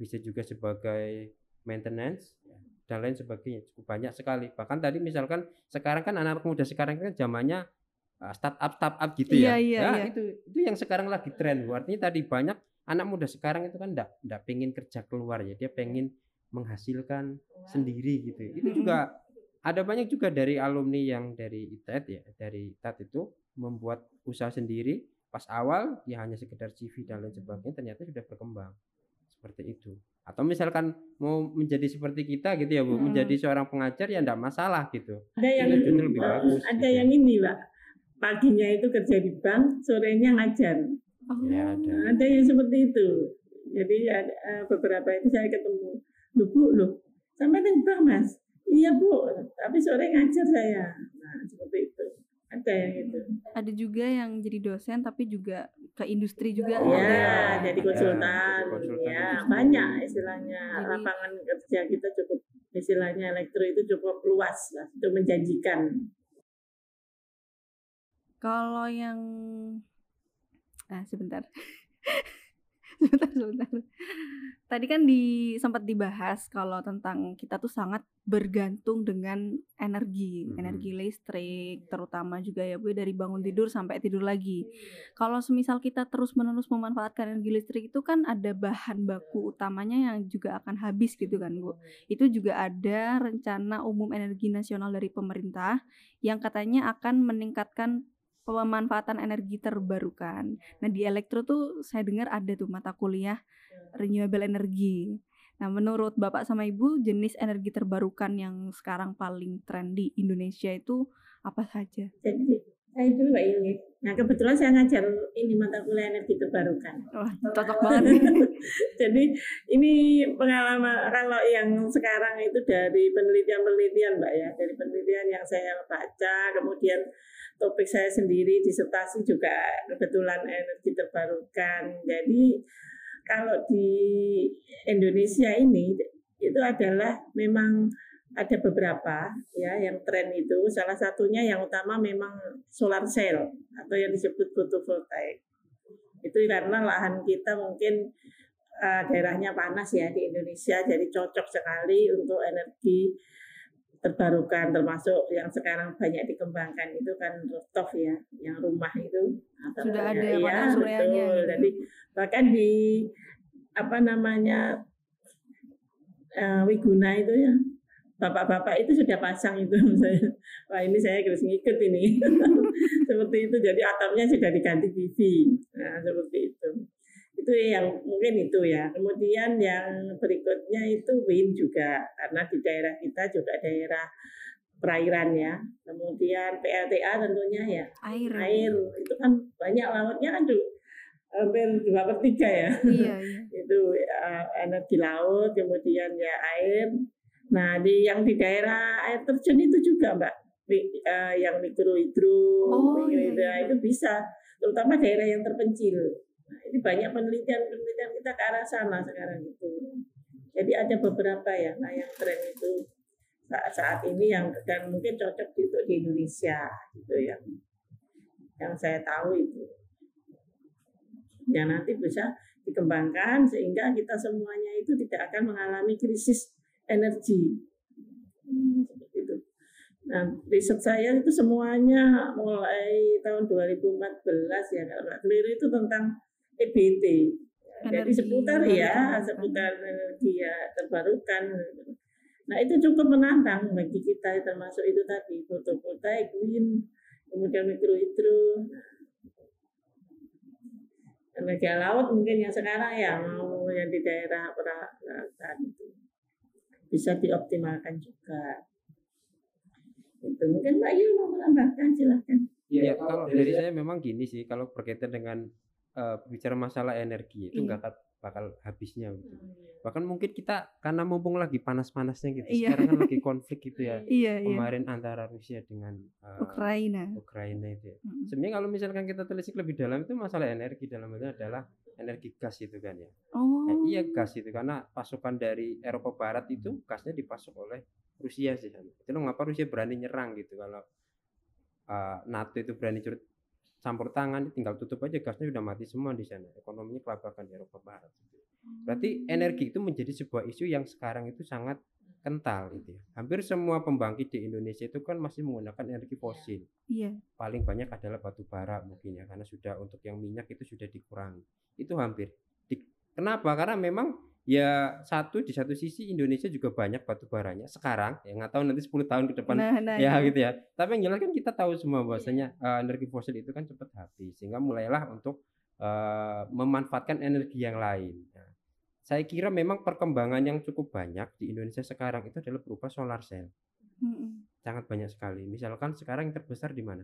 bisa juga sebagai maintenance ya, dan lain sebagainya. Cukup banyak sekali. Bahkan tadi misalkan sekarang kan anak, muda sekarang kan zamannya uh, startup startup gitu ya, iya, iya, ya iya. itu itu yang sekarang lagi tren. Artinya tadi banyak anak muda sekarang itu kan enggak enggak pengen kerja keluar ya. Dia pengen menghasilkan sendiri gitu. Itu juga ada banyak juga dari alumni yang dari ITET ya, dari ITET itu membuat usaha sendiri. Pas awal ya hanya sekedar CV dan lain sebagainya ternyata sudah berkembang. Seperti itu. Atau misalkan mau menjadi seperti kita gitu ya Bu, hmm. menjadi seorang pengajar ya enggak masalah gitu. Ada yang lebih bagus. Ada gitu. yang ini, Pak. Paginya itu kerja di bank, sorenya ngajar. Oh. Ya, ada. Ada yang seperti itu. Jadi ada eh, beberapa itu saya ketemu Loh bu, loh, sampai tembak mas. Iya bu, tapi sore ngajar saya. Nah seperti itu. Ada yang itu. Ada juga yang jadi dosen tapi juga ke industri juga. Iya, ya, jadi konsultan. Ya, konsultan ya banyak istilahnya. Jadi, Lapangan kerja kita cukup istilahnya elektro itu cukup luas lah untuk menjanjikan. Kalau yang ah sebentar. sebentar sebentar. Tadi kan di sempat dibahas kalau tentang kita tuh sangat bergantung dengan energi Mhm. energi listrik terutama juga ya bu dari bangun tidur sampai tidur lagi. Kalau semisal kita terus menerus memanfaatkan energi listrik itu kan ada bahan baku utamanya yang juga akan habis gitu kan bu. Itu juga ada rencana umum energi nasional dari pemerintah yang katanya akan meningkatkan pemanfaatan energi terbarukan. Nah, di elektro tuh saya dengar ada tuh mata kuliah renewable energy. Nah, menurut Bapak sama Ibu, jenis energi terbarukan yang sekarang paling tren di Indonesia itu apa saja? Jadi saya dulu Mbak Ingrid. Nah kebetulan saya ngajar ini mata kuliah energi terbarukan. Wah, cocok banget. Jadi ini pengalaman kalau yang sekarang itu dari penelitian-penelitian Mbak ya, dari penelitian yang saya baca, kemudian topik saya sendiri disertasi juga kebetulan energi terbarukan. Jadi kalau di Indonesia ini itu adalah memang ada beberapa ya yang tren itu salah satunya yang utama memang solar cell atau yang disebut photovoltaik itu karena lahan kita mungkin uh, daerahnya panas ya di Indonesia jadi cocok sekali untuk energi terbarukan termasuk yang sekarang banyak dikembangkan itu kan rooftop ya yang rumah itu atau Sudah ada ya, panel betul. gitu. jadi bahkan di apa namanya uh, Wiguna itu ya bapak-bapak itu sudah pasang itu saya wah ini saya harus ngikut ini. Seperti itu. Jadi atapnya sudah diganti PV nah seperti itu. Itu yang mungkin itu ya. Kemudian yang berikutnya itu wind juga. Karena di daerah kita juga daerah perairan ya. Kemudian PLTA tentunya ya. Air. air. Itu kan banyak lautnya kan tuh hampir dua per tiga ya. Iya, iya. itu uh, energi laut kemudian ya air nah di yang di daerah air terjun itu juga mbak. Mi- uh, yang mikro hidro Oh, iya, hidro, iya. itu bisa terutama daerah yang terpencil. Nah, ini banyak penelitian penelitian kita ke arah sana sekarang itu. Jadi ada beberapa ya nah yang tren itu. Saat saat ini yang dan mungkin cocok untuk di Indonesia gitu ya. Yang saya tahu itu. Yang nanti bisa dikembangkan sehingga kita semuanya itu tidak akan mengalami krisis energi. Hmm, seperti itu. Nah, riset saya itu semuanya mulai tahun 2014 ya kalau nggak keliru itu tentang EBT. Jadi Energi seputar baru ya, seputar energi ya terbarukan. Nah itu cukup menantang bagi kita termasuk itu tadi fotovoltaik, wind, kemudian mikrohidro, energi laut mungkin yang sekarang ya mau yang di daerah perairan itu bisa dioptimalkan juga. Itu mungkin Mbak Yu mau menambahkan silahkan. Ya, kalau dari saya memang gini sih, kalau berkaitan dengan eh, bicara masalah energi itu Iya. nggak bakal habisnya gitu. Bahkan mungkin kita karena mumpung lagi panas-panasnya gitu, Iya. sekarang kan lagi konflik gitu ya. Iya, iya. Kemarin antara Rusia dengan eh, Ukraina. Ukraina itu. ya. Mm. Sebenarnya kalau misalkan kita telisik lebih dalam itu masalah energi dalam hal ini adalah energi gas itu kan ya. Oh. Nah, iya gas itu karena pasokan dari Eropa Barat itu gasnya dipasok oleh Rusia sih. Itu mengapa Rusia berani nyerang gitu kalau uh, NATO itu berani curut campur tangan tinggal tutup aja gasnya udah mati semua di sana ekonominya kelabakan di Eropa Barat berarti energi itu menjadi sebuah isu yang sekarang itu sangat kental gitu ya hampir semua pembangkit di Indonesia itu kan masih menggunakan energi fosil Iya. paling banyak adalah batu bara mungkin ya karena sudah untuk yang minyak itu sudah dikurangi itu hampir Di- kenapa karena memang ya satu di satu sisi Indonesia juga banyak batu baranya sekarang ya nggak tahu nanti 10 tahun ke depan Nah, nah. ya iya. gitu ya tapi yang jelas kan kita tahu semua bahwasanya eh, energi fosil itu kan cepat habis sehingga mulailah untuk eh, memanfaatkan energi yang lain saya kira memang perkembangan yang cukup banyak di Indonesia sekarang itu adalah berupa solar cell Mm-mm. sangat banyak sekali. Misalkan sekarang yang terbesar di mana?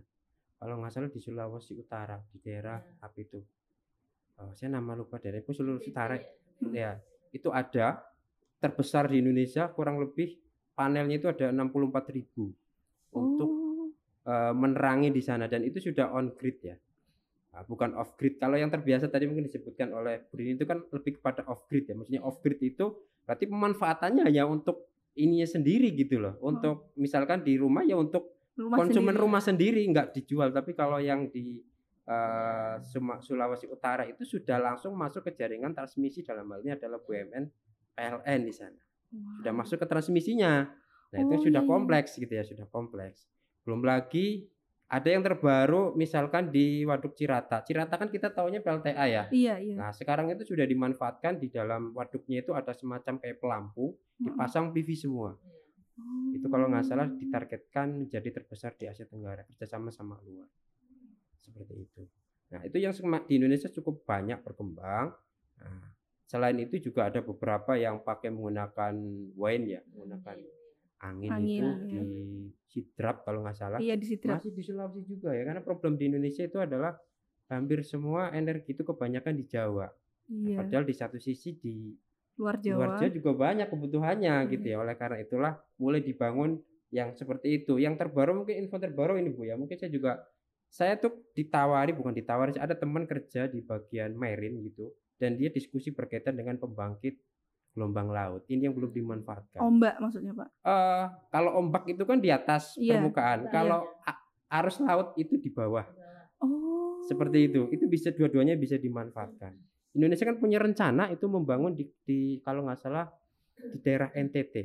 Kalau nggak salah di Sulawesi Utara, di daerah apa itu? Oh, saya nama lupa daerah itu Sulawesi Utara. Ya, itu ada terbesar di Indonesia kurang lebih panelnya itu ada 64.000 ribu untuk Oh. eh, menerangi di sana dan itu sudah on grid ya. Nah, bukan off grid. Kalau yang terbiasa tadi mungkin disebutkan oleh Brin itu kan lebih kepada off grid ya. Maksudnya off grid itu berarti pemanfaatannya hanya untuk ininya sendiri gitu loh. Untuk misalkan di rumah ya untuk Rumah konsumen sendiri. rumah sendiri nggak dijual. Tapi kalau yang di uh, Sulawesi Utara itu sudah langsung masuk ke jaringan transmisi dalam hal ini adalah BUMN PLN di sana. Wow. Sudah masuk ke transmisinya. Nah, oh, itu sudah iya, iya. kompleks gitu ya, sudah kompleks. Belum lagi ada yang terbaru misalkan di Waduk Cirata. Cirata kan kita taunya PLTA ya. Iya, iya. Nah, sekarang itu sudah dimanfaatkan di dalam waduknya itu ada semacam kayak pelampung, dipasang PV semua. Oh. Itu kalau nggak salah ditargetkan menjadi terbesar di Asia Tenggara kerjasama sama luar. Seperti itu. Nah, itu yang di Indonesia cukup banyak berkembang. Nah, selain itu juga ada beberapa yang pakai menggunakan wine ya, menggunakan angin, angin itu ya. di Sidrap kalau nggak salah. Iya di Sidrap. Masih di Sulawesi juga ya karena problem di Indonesia itu adalah hampir semua energi itu kebanyakan di Jawa. Iya. Padahal di satu sisi di luar Jawa, luar Jawa juga banyak kebutuhannya hmm. gitu ya. Oleh karena itulah mulai dibangun yang seperti itu. Yang terbaru mungkin info terbaru ini Bu ya. Mungkin saya juga saya tuh ditawari bukan ditawari ada teman kerja di bagian marine gitu dan dia diskusi berkaitan dengan pembangkit gelombang laut. Ini yang belum dimanfaatkan. Ombak maksudnya Pak? Uh, kalau ombak itu kan di atas yeah. permukaan. Nah, kalau yeah. arus laut itu di bawah. Oh. Seperti itu. Itu bisa dua-duanya bisa dimanfaatkan. Indonesia kan punya rencana itu membangun di, di kalau nggak salah di daerah NTT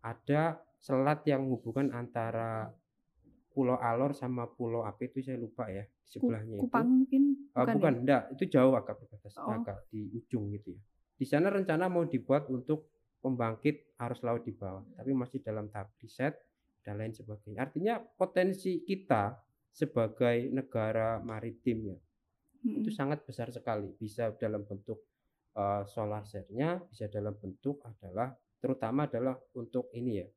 ada selat yang menghubungkan antara Pulau Alor sama Pulau apa itu saya lupa ya di sebelahnya Kupang itu. mungkin bukan, uh, bukan ya? enggak itu jauh agak berbatasan oh. agak di ujung gitu ya di sana rencana mau dibuat untuk pembangkit arus laut di bawah, tapi masih dalam tahap riset dan lain sebagainya. Artinya potensi kita sebagai negara maritim ya hmm. itu sangat besar sekali. Bisa dalam bentuk uh, solar cell-nya, bisa dalam bentuk adalah terutama adalah untuk ini ya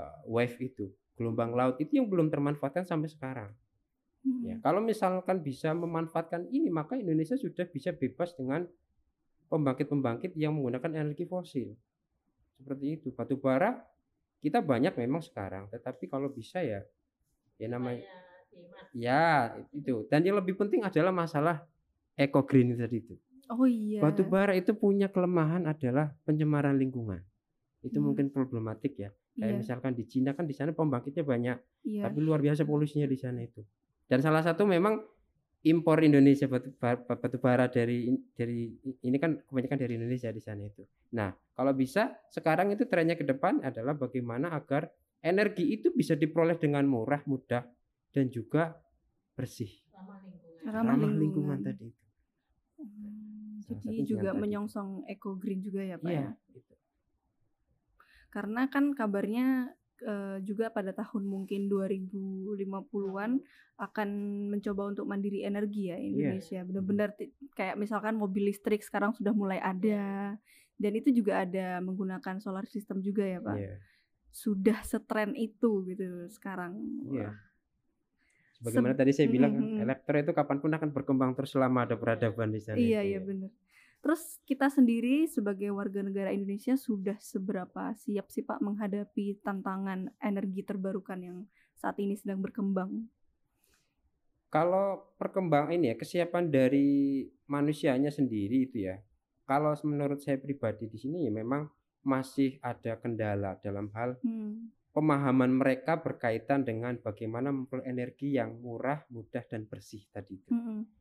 uh, wave itu gelombang laut itu yang belum termanfaatkan sampai sekarang. Hmm. Ya, kalau misalkan bisa memanfaatkan ini maka Indonesia sudah bisa bebas dengan pembangkit-pembangkit yang menggunakan energi fosil. Seperti itu. Batu bara kita banyak memang sekarang, tetapi kalau bisa ya ya namanya ya itu. Dan yang lebih penting adalah masalah eco green tadi itu. Oh iya. Batu bara itu punya kelemahan adalah pencemaran lingkungan. Itu hmm. mungkin problematik ya. Kayak yeah. misalkan di Cina kan di sana pembangkitnya banyak, yeah. tapi luar biasa polusinya di sana itu. Dan salah satu memang impor Indonesia batu bara, batu bara dari dari ini kan kebanyakan dari Indonesia di sana itu. Nah, kalau bisa sekarang itu trennya ke depan adalah bagaimana agar energi itu bisa diperoleh dengan murah, mudah dan juga bersih. Ramah lingkungan. Ramah lingkungan, lingkungan tadi itu. Hmm, jadi juga menyongsong eco green juga ya, Pak iya, ya. Gitu. Karena kan kabarnya uh, juga pada tahun mungkin 2050-an akan mencoba untuk mandiri energi ya iya. Indonesia. Yeah. Benar-benar kayak misalkan mobil listrik sekarang sudah mulai ada dan itu juga ada menggunakan solar system juga ya, Pak. Yeah. Sudah setren itu gitu sekarang. Yeah. Sebagaimana tadi saya bilang, mm -hmm. elektro itu kapan pun akan berkembang terus selama ada peradaban di sana. Iya, iya ya. benar. Terus kita sendiri sebagai warga negara Indonesia sudah seberapa siap sih Pak menghadapi tantangan energi terbarukan yang saat ini sedang berkembang? Kalau perkembang ini ya kesiapan dari manusianya sendiri itu ya. Kalau menurut saya pribadi di sini ya memang masih ada kendala dalam hal hmm. pemahaman mereka berkaitan dengan bagaimana memperoleh energi yang murah, mudah dan bersih tadi itu. Hmm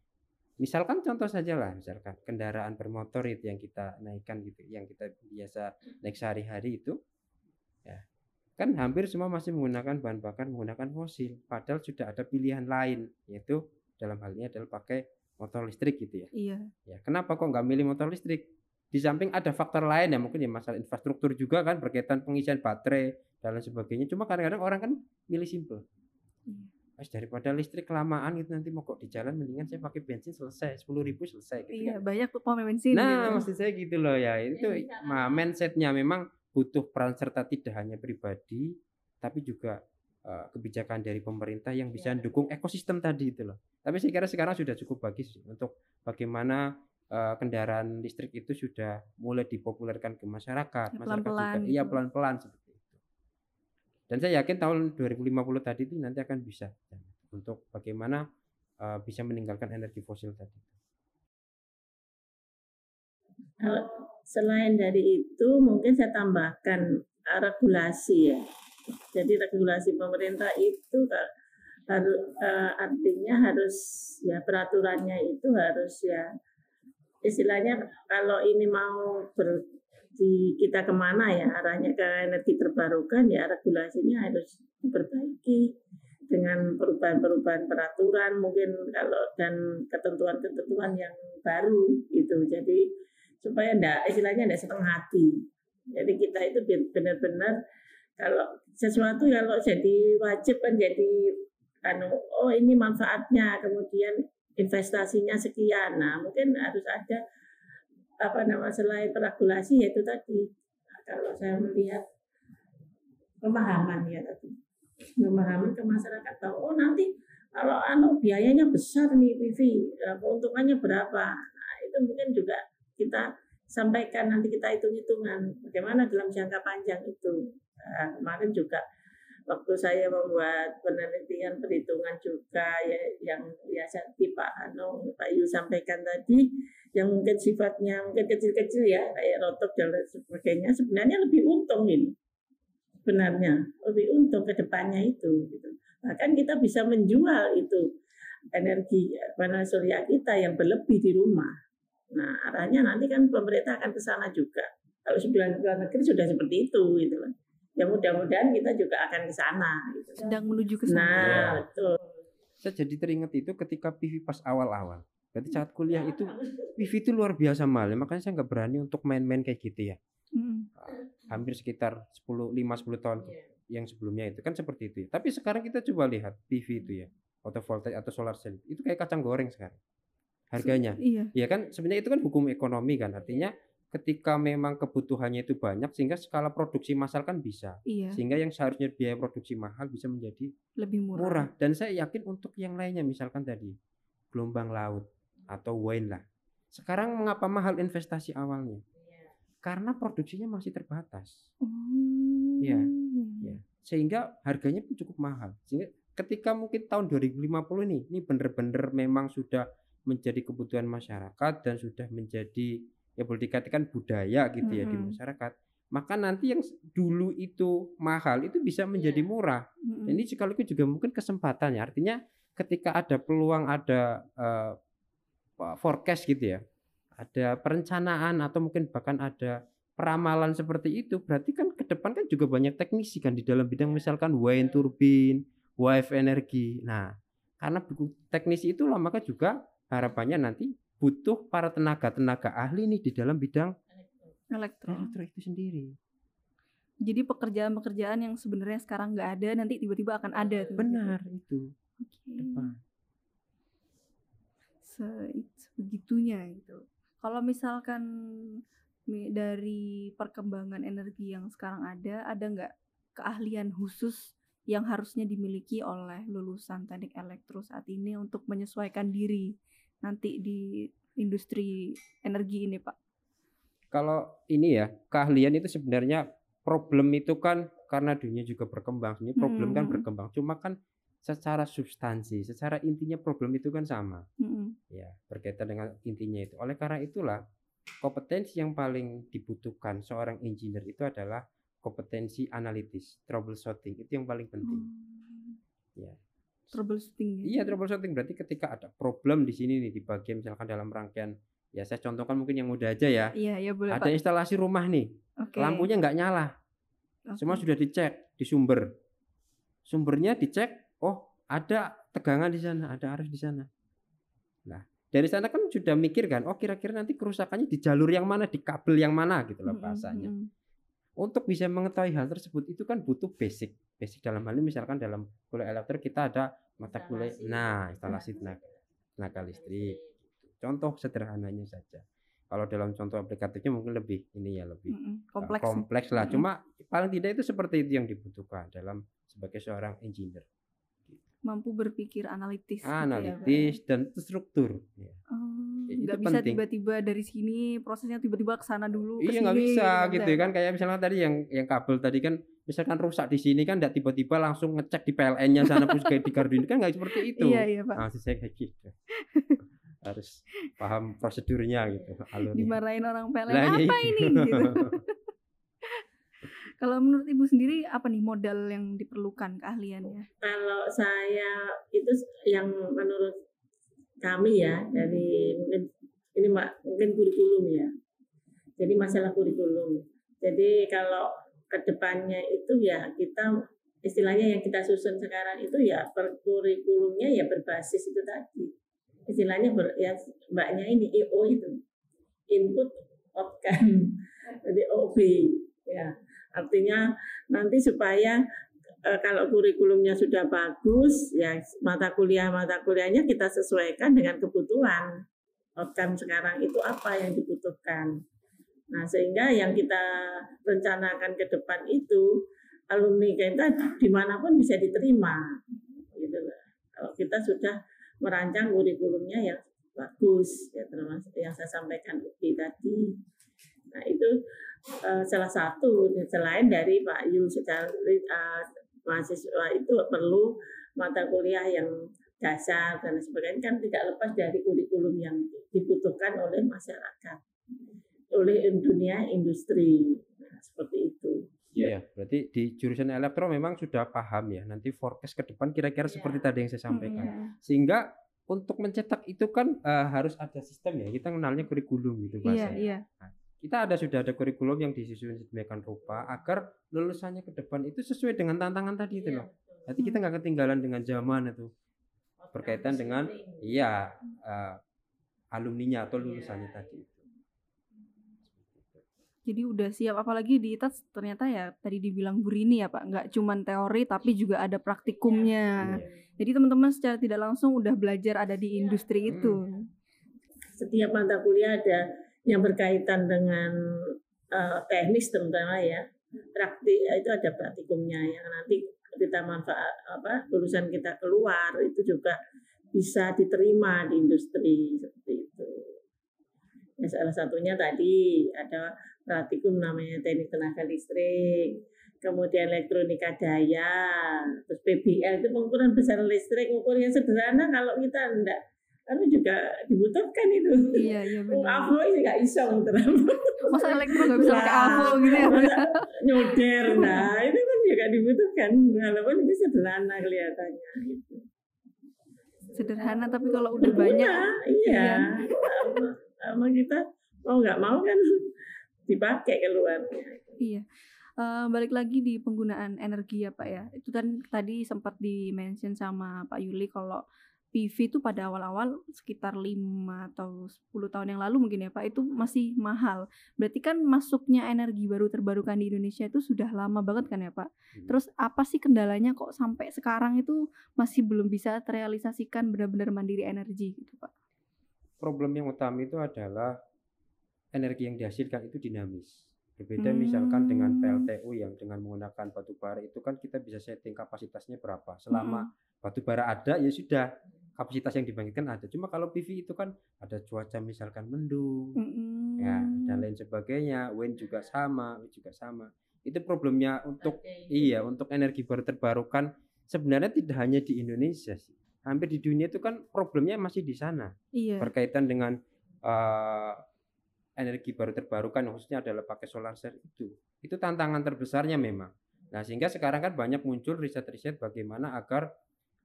misalkan contoh saja lah misalkan kendaraan bermotor itu yang kita naikkan gitu yang kita biasa naik sehari-hari itu ya kan hampir semua masih menggunakan bahan bakar menggunakan fosil padahal sudah ada pilihan lain yaitu dalam hal ini adalah pakai motor listrik gitu ya. Iya. Ya kenapa kok nggak milih motor listrik? Di samping ada faktor lain ya mungkin ya masalah infrastruktur juga kan berkaitan pengisian baterai dan lain sebagainya. Cuma kadang-kadang orang kan milih simple iya Mas daripada listrik kelamaan itu nanti mau kok di jalan mendingan saya pakai bensin selesai sepuluh ribu selesai gitu iya kan. banyak tuh pom bensin nah gitu. maksud saya gitu loh ya itu ya, nah, mindsetnya memang butuh peran serta tidak hanya pribadi tapi juga uh, kebijakan dari pemerintah yang bisa ya. mendukung ekosistem tadi itu loh tapi saya kira sekarang sudah cukup bagus untuk bagaimana uh, kendaraan listrik itu sudah mulai dipopulerkan ke masyarakat ya, masyarakat pelan -pelan juga iya gitu. pelan-pelan dan saya yakin tahun 2050 tadi itu nanti akan bisa untuk bagaimana uh, bisa meninggalkan energi fosil tadi. Selain dari itu mungkin saya tambahkan regulasi ya. Jadi regulasi pemerintah itu harus uh, artinya harus ya peraturannya itu harus ya istilahnya kalau ini mau ber, di kita ke mana ya? Arahnya ke energi terbarukan ya regulasinya harus diperbaiki dengan perubahan-perubahan peraturan mungkin kalau dan ketentuan-ketentuan yang baru itu jadi supaya enggak istilahnya enggak setengah hati. Jadi kita itu benar-benar kalau sesuatu kalau jadi wajib kan jadi anu oh ini manfaatnya kemudian investasinya sekian. Nah mungkin harus ada apa nama selain regulasi yaitu tadi kalau saya melihat pemahaman ya tadi memahami ke masyarakat bahwa oh nanti kalau anu biayanya besar nih PV, ya, keuntungannya berapa? Nah, itu mungkin juga kita sampaikan nanti kita hitung-hitungan bagaimana dalam jangka panjang itu. Nah, kemarin juga waktu saya membuat penelitian perhitungan juga ya, yang biasa Pak Anu Pak Yu sampaikan tadi yang mungkin sifatnya mungkin kecil-kecil ya kayak rotok dan sebagainya sebenarnya lebih untung ini sebenarnya lebih untung ke depannya itu gitu. Bahkan kita bisa menjual itu energi panel surya kita yang berlebih di rumah. Nah, arahnya nanti kan pemerintah akan ke sana juga. Kalau sebulan luar negeri sudah seperti itu gitu kan. Ya mudah-mudahan kita juga akan ke sana gitu. Sedang menuju ke sana. Nah, ya. betul. Saya jadi teringat itu ketika PV pas awal-awal. Berarti saat kuliah itu PV itu luar biasa mahal. Makanya saya nggak berani untuk main-main kayak gitu ya. Mm hampir sekitar 10 5 10 tahun yeah. yang sebelumnya itu kan seperti itu ya. Tapi sekarang kita coba lihat PV itu ya, photovoltaik atau solar cell. Itu kayak kacang goreng sekarang. Harganya. Iya. Ya kan sebenarnya itu kan hukum ekonomi kan. Artinya ketika memang kebutuhannya itu banyak sehingga skala produksi massal kan bisa. Iya. Sehingga yang seharusnya biaya produksi mahal bisa menjadi lebih murah. murah. Dan saya yakin untuk yang lainnya misalkan tadi gelombang laut atau wine lah. Sekarang mengapa mahal investasi awalnya? karena produksinya masih terbatas. Hmm. Ya, ya. Sehingga harganya pun cukup mahal. Sehingga ketika mungkin tahun 2050 ini ini benar-benar memang sudah menjadi kebutuhan masyarakat dan sudah menjadi ya boleh dikatakan budaya gitu ya hmm. di masyarakat. Maka nanti yang dulu itu mahal itu bisa menjadi iya. murah. Hmm. Ini sekaligus juga mungkin kesempatan ya. Artinya ketika ada peluang ada uh, forecast gitu ya ada perencanaan atau mungkin bahkan ada peramalan seperti itu berarti kan ke depan kan juga banyak teknisi kan di dalam bidang misalkan wind turbin, wave energi. Nah, karena buku teknisi itulah maka juga harapannya nanti butuh para tenaga-tenaga ahli nih di dalam bidang elektro. elektro itu sendiri. Jadi pekerjaan-pekerjaan yang sebenarnya sekarang nggak ada nanti tiba-tiba akan ada. Benar itu. Oke. Okay. Sebegitunya gitu. Kalau misalkan dari perkembangan energi yang sekarang ada, ada nggak keahlian khusus yang harusnya dimiliki oleh lulusan teknik elektro saat ini untuk menyesuaikan diri nanti di industri energi ini, Pak? Kalau ini ya, keahlian itu sebenarnya problem itu kan karena dunia juga berkembang, sebenarnya problem kan hmm. kan berkembang. Cuma kan secara substansi, secara intinya problem itu kan sama, mm-hmm. ya berkaitan dengan intinya itu. Oleh karena itulah kompetensi yang paling dibutuhkan seorang engineer itu adalah kompetensi analitis, troubleshooting itu yang paling penting. Mm. Ya. Troubleshooting. Ya? Iya troubleshooting berarti ketika ada problem di sini nih di bagian misalkan dalam rangkaian ya saya contohkan mungkin yang mudah aja ya. Iya iya boleh. Ada Pak. instalasi rumah nih, okay. lampunya nggak nyala, okay. semua sudah dicek di sumber, sumbernya dicek oh ada tegangan di sana, ada arus di sana. Nah, dari sana kan sudah mikir kan, oh kira-kira nanti kerusakannya di jalur yang mana, di kabel yang mana gitu loh bahasanya. Mm -hmm. Untuk bisa mengetahui hal tersebut itu kan butuh basic. Basic dalam hal ini misalkan dalam kuliah elektrik kita ada mata kuliah, nah instalasi tenaga, tenaga listrik. Contoh sederhananya saja. Kalau dalam contoh aplikatifnya mungkin lebih ini ya lebih mm -hmm. kompleks, kompleks lah. Mm -hmm. Cuma paling tidak itu seperti itu yang dibutuhkan dalam sebagai seorang engineer mampu berpikir analitis. Analitis gitu ya, dan struktur. Ya. Oh, nggak bisa tiba-tiba dari sini prosesnya tiba-tiba ke sana dulu. Iya nggak bisa gitu, gitu ya kan kayak misalnya tadi yang yang kabel tadi kan misalkan rusak di sini kan tidak tiba-tiba langsung ngecek di PLN-nya sana terus kayak di Gardin kan nggak seperti itu. Iya iya pak. Nah, saya kayak gitu. harus paham prosedurnya gitu alurnya. Dimarahin orang PLN nah, apa itu. ini gitu. Kalau menurut Ibu sendiri apa nih modal yang diperlukan keahliannya? Kalau saya itu yang menurut kami ya dari mungkin ini mungkin kurikulum ya. Jadi masalah kurikulum. Jadi kalau ke depannya itu ya kita istilahnya yang kita susun sekarang itu ya per kurikulumnya ya berbasis itu tadi istilahnya ber, ya mbaknya ini IO itu input outcome jadi OB ya artinya nanti supaya e, kalau kurikulumnya sudah bagus ya mata kuliah mata kuliahnya kita sesuaikan dengan kebutuhan. Outcome sekarang itu apa yang dibutuhkan. Nah sehingga yang kita rencanakan ke depan itu alumni kita di mana pun bisa diterima gitu kalau kita sudah merancang kurikulumnya yang bagus ya termasuk yang saya sampaikan Uki tadi uh, salah satu selain dari Pak Yul secara uh, mahasiswa itu perlu mata kuliah yang dasar dan sebagainya kan tidak lepas dari kurikulum yang dibutuhkan oleh masyarakat oleh dunia industri nah, seperti itu Iya, berarti di jurusan elektro memang sudah paham ya. Nanti forecast ke depan kira-kira ya. seperti tadi yang saya sampaikan. Ya. Sehingga untuk mencetak itu kan uh, harus ada sistem ya. Kita kenalnya kurikulum gitu bahasa. Iya, iya. Nah, kita ada sudah ada kurikulum yang disusun sedemikian rupa agar lulusannya ke depan itu sesuai dengan tantangan tadi itu iya, loh. Jadi kita nggak ketinggalan dengan zaman itu berkaitan dengan iya uh, alumninya atau lulusannya tadi. Jadi udah siap apalagi di ITAS ternyata ya tadi dibilang Bu Rini ya Pak, nggak cuma teori tapi juga ada praktikumnya. Ya. Jadi teman-teman secara tidak langsung udah belajar ada di industri itu. Setiap mata kuliah ada yang berkaitan dengan uh, teknis terutama ya. Praktik itu ada praktikumnya yang nanti kita manfaat apa lulusan kita keluar itu juga bisa diterima di industri seperti itu. Ya, salah satunya tadi ada praktikum namanya teknik tenaga listrik, kemudian elektronika daya, terus PBL itu pengukuran besar listrik, ukur yang sederhana kalau kita enggak kan juga dibutuhkan itu. Iya, iya benar. AVO ini nggak isong terus. Masa elektro nggak bisa pakai AVO gitu ya? Nyoder, nah itu kan juga dibutuhkan, walaupun itu sederhana kelihatannya. Gitu. Sederhana tapi kalau udah banyak. Iya, iya sama kita mau nggak mau kan dipakai keluarnya. Iya. Uh, balik lagi di penggunaan energi ya Pak ya. Itu kan tadi sempat di-mention sama Pak Yuli kalau PV itu pada awal-awal sekitar 5 atau 10 tahun yang lalu mungkin ya Pak itu masih mahal. Berarti kan masuknya energi baru terbarukan di Indonesia itu sudah lama banget kan ya Pak. Hmm. Terus apa sih kendalanya kok sampai sekarang itu masih belum bisa terrealisasikan benar-benar mandiri energi gitu Pak? problem yang utama itu adalah energi yang dihasilkan itu dinamis. Berbeda hmm. misalkan dengan PLTU yang dengan menggunakan batu bara itu kan kita bisa setting kapasitasnya berapa. Selama hmm. batu bara ada ya sudah kapasitas yang dibangkitkan ada. Cuma kalau PV itu kan ada cuaca misalkan mendung, hmm. ya dan lain sebagainya. Wind juga sama, wind juga sama. Itu problemnya untuk okay. iya untuk energi baru terbarukan sebenarnya tidak hanya di Indonesia sih hampir di dunia itu kan problemnya masih di sana iya. berkaitan dengan uh, energi baru terbarukan khususnya adalah pakai solar cell itu itu tantangan terbesarnya memang nah sehingga sekarang kan banyak muncul riset-riset bagaimana agar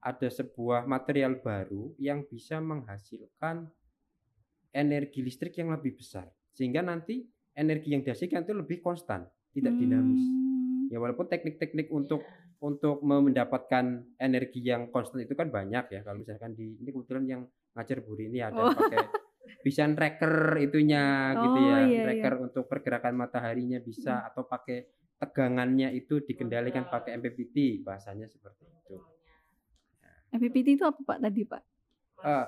ada sebuah material baru yang bisa menghasilkan energi listrik yang lebih besar sehingga nanti energi yang dihasilkan itu lebih konstan tidak dinamis hmm. ya walaupun teknik-teknik untuk untuk mendapatkan energi yang konstan itu kan banyak ya. Kalau misalkan di ini kebetulan yang ngajar Bu ini ada oh. pakai bisa tracker itunya oh, gitu ya. Iya, iya. tracker iya. untuk pergerakan mataharinya bisa hmm. atau pakai tegangannya itu dikendalikan pakai MPPT bahasanya seperti itu. MPPT itu apa Pak tadi Pak? Uh,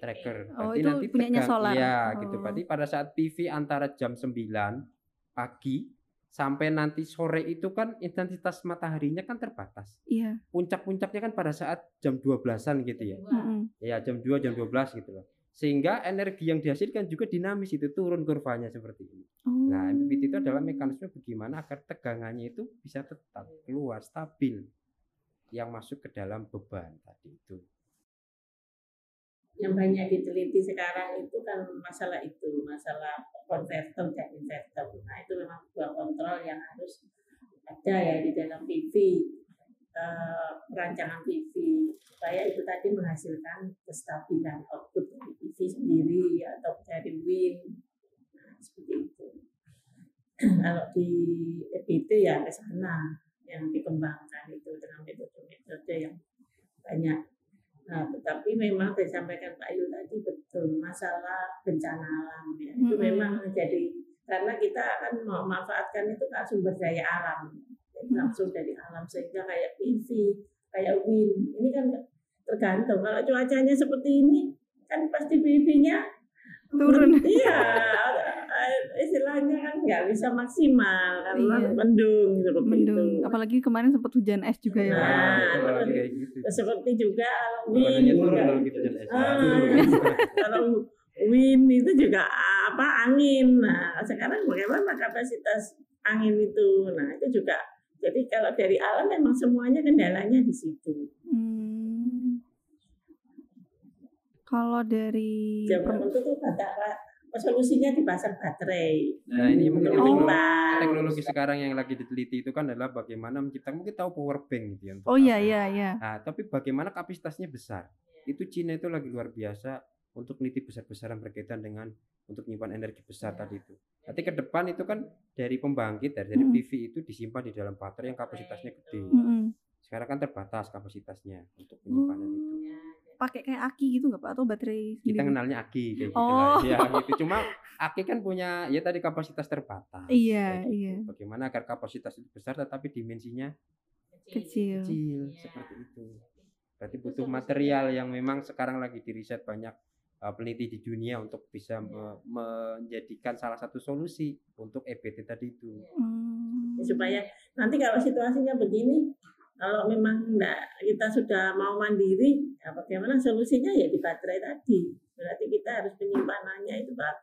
tracker. Oh, Berarti itu nanti punyanya tegang, solar. Ya, oh. gitu. Berarti pada saat PV antara jam 9 pagi sampai nanti sore itu kan intensitas mataharinya kan terbatas. Iya. Puncak-puncaknya kan pada saat jam 12-an gitu ya. Mm-hmm. Ya, jam 2, jam 12 gitu loh. Sehingga energi yang dihasilkan juga dinamis itu turun kurvanya seperti ini. Oh. Nah, MPPT itu adalah mekanisme bagaimana agar tegangannya itu bisa tetap keluar stabil yang masuk ke dalam beban tadi itu. yang banyak diteliti sekarang itu kan masalah itu, masalah konverter dan inverter. Nah itu memang dua kontrol yang harus ada ya di dalam PV, eh, perancangan PV supaya itu tadi menghasilkan kestabilan output dari PV sendiri atau dari wind nah, seperti itu. Kalau di EBT ya ke sana yang dikembangkan itu dengan metode-metode yang banyak Nah, tetapi memang disampaikan Pak Ayu tadi betul masalah bencana alam ya. Itu hmm. memang menjadi karena kita akan memanfaatkan itu kan sumber daya alam jadi langsung dari alam sehingga kayak PV, kayak wind. Ini kan tergantung kalau cuacanya seperti ini kan pasti PV-nya turun. Iya, istilahnya kan nggak bisa maksimal karena iya. mendung seperti mendung. itu. Apalagi kemarin sempat hujan es juga ya. Nah, nah gitu. seperti juga wind. Kalau gitu es. kalau wind itu juga apa angin. Nah, sekarang bagaimana kapasitas angin itu? Nah, itu juga jadi kalau dari alam memang semuanya kendalanya di situ. Hmm. Kalau dari zaman itu tuh kata solusinya dipasang baterai. Nah ini mungkin teknologi, teknologi sekarang yang lagi diteliti itu kan adalah bagaimana kita mungkin tahu power bank gitu ya. Oh iya iya iya. Nah tapi bagaimana kapasitasnya besar. Itu Cina itu lagi luar biasa untuk meneliti besar-besaran berkaitan dengan untuk menyimpan energi besar tadi itu. Nanti ke depan itu kan dari pembangkit dari, dari PV itu disimpan di dalam baterai yang kapasitasnya gede. Sekarang kan terbatas kapasitasnya untuk penyimpanan itu pakai kayak aki gitu nggak pak? Atau baterai kita kenalnya aki kayak gitu oh. lah ya gitu. Cuma aki kan punya ya tadi kapasitas terbatas iya gitu. iya. Bagaimana agar kapasitas itu besar tetapi dimensinya kecil. Kecil. Ya. seperti itu. Berarti butuh material yang memang sekarang lagi diriset banyak uh, peneliti di dunia untuk bisa me menjadikan salah satu solusi untuk EBT tadi itu. Hmm. supaya nanti kalau situasinya begini kalau memang enggak kita sudah mau mandiri, ya bagaimana solusinya ya di baterai tadi. Berarti kita harus penyimpanannya itu pak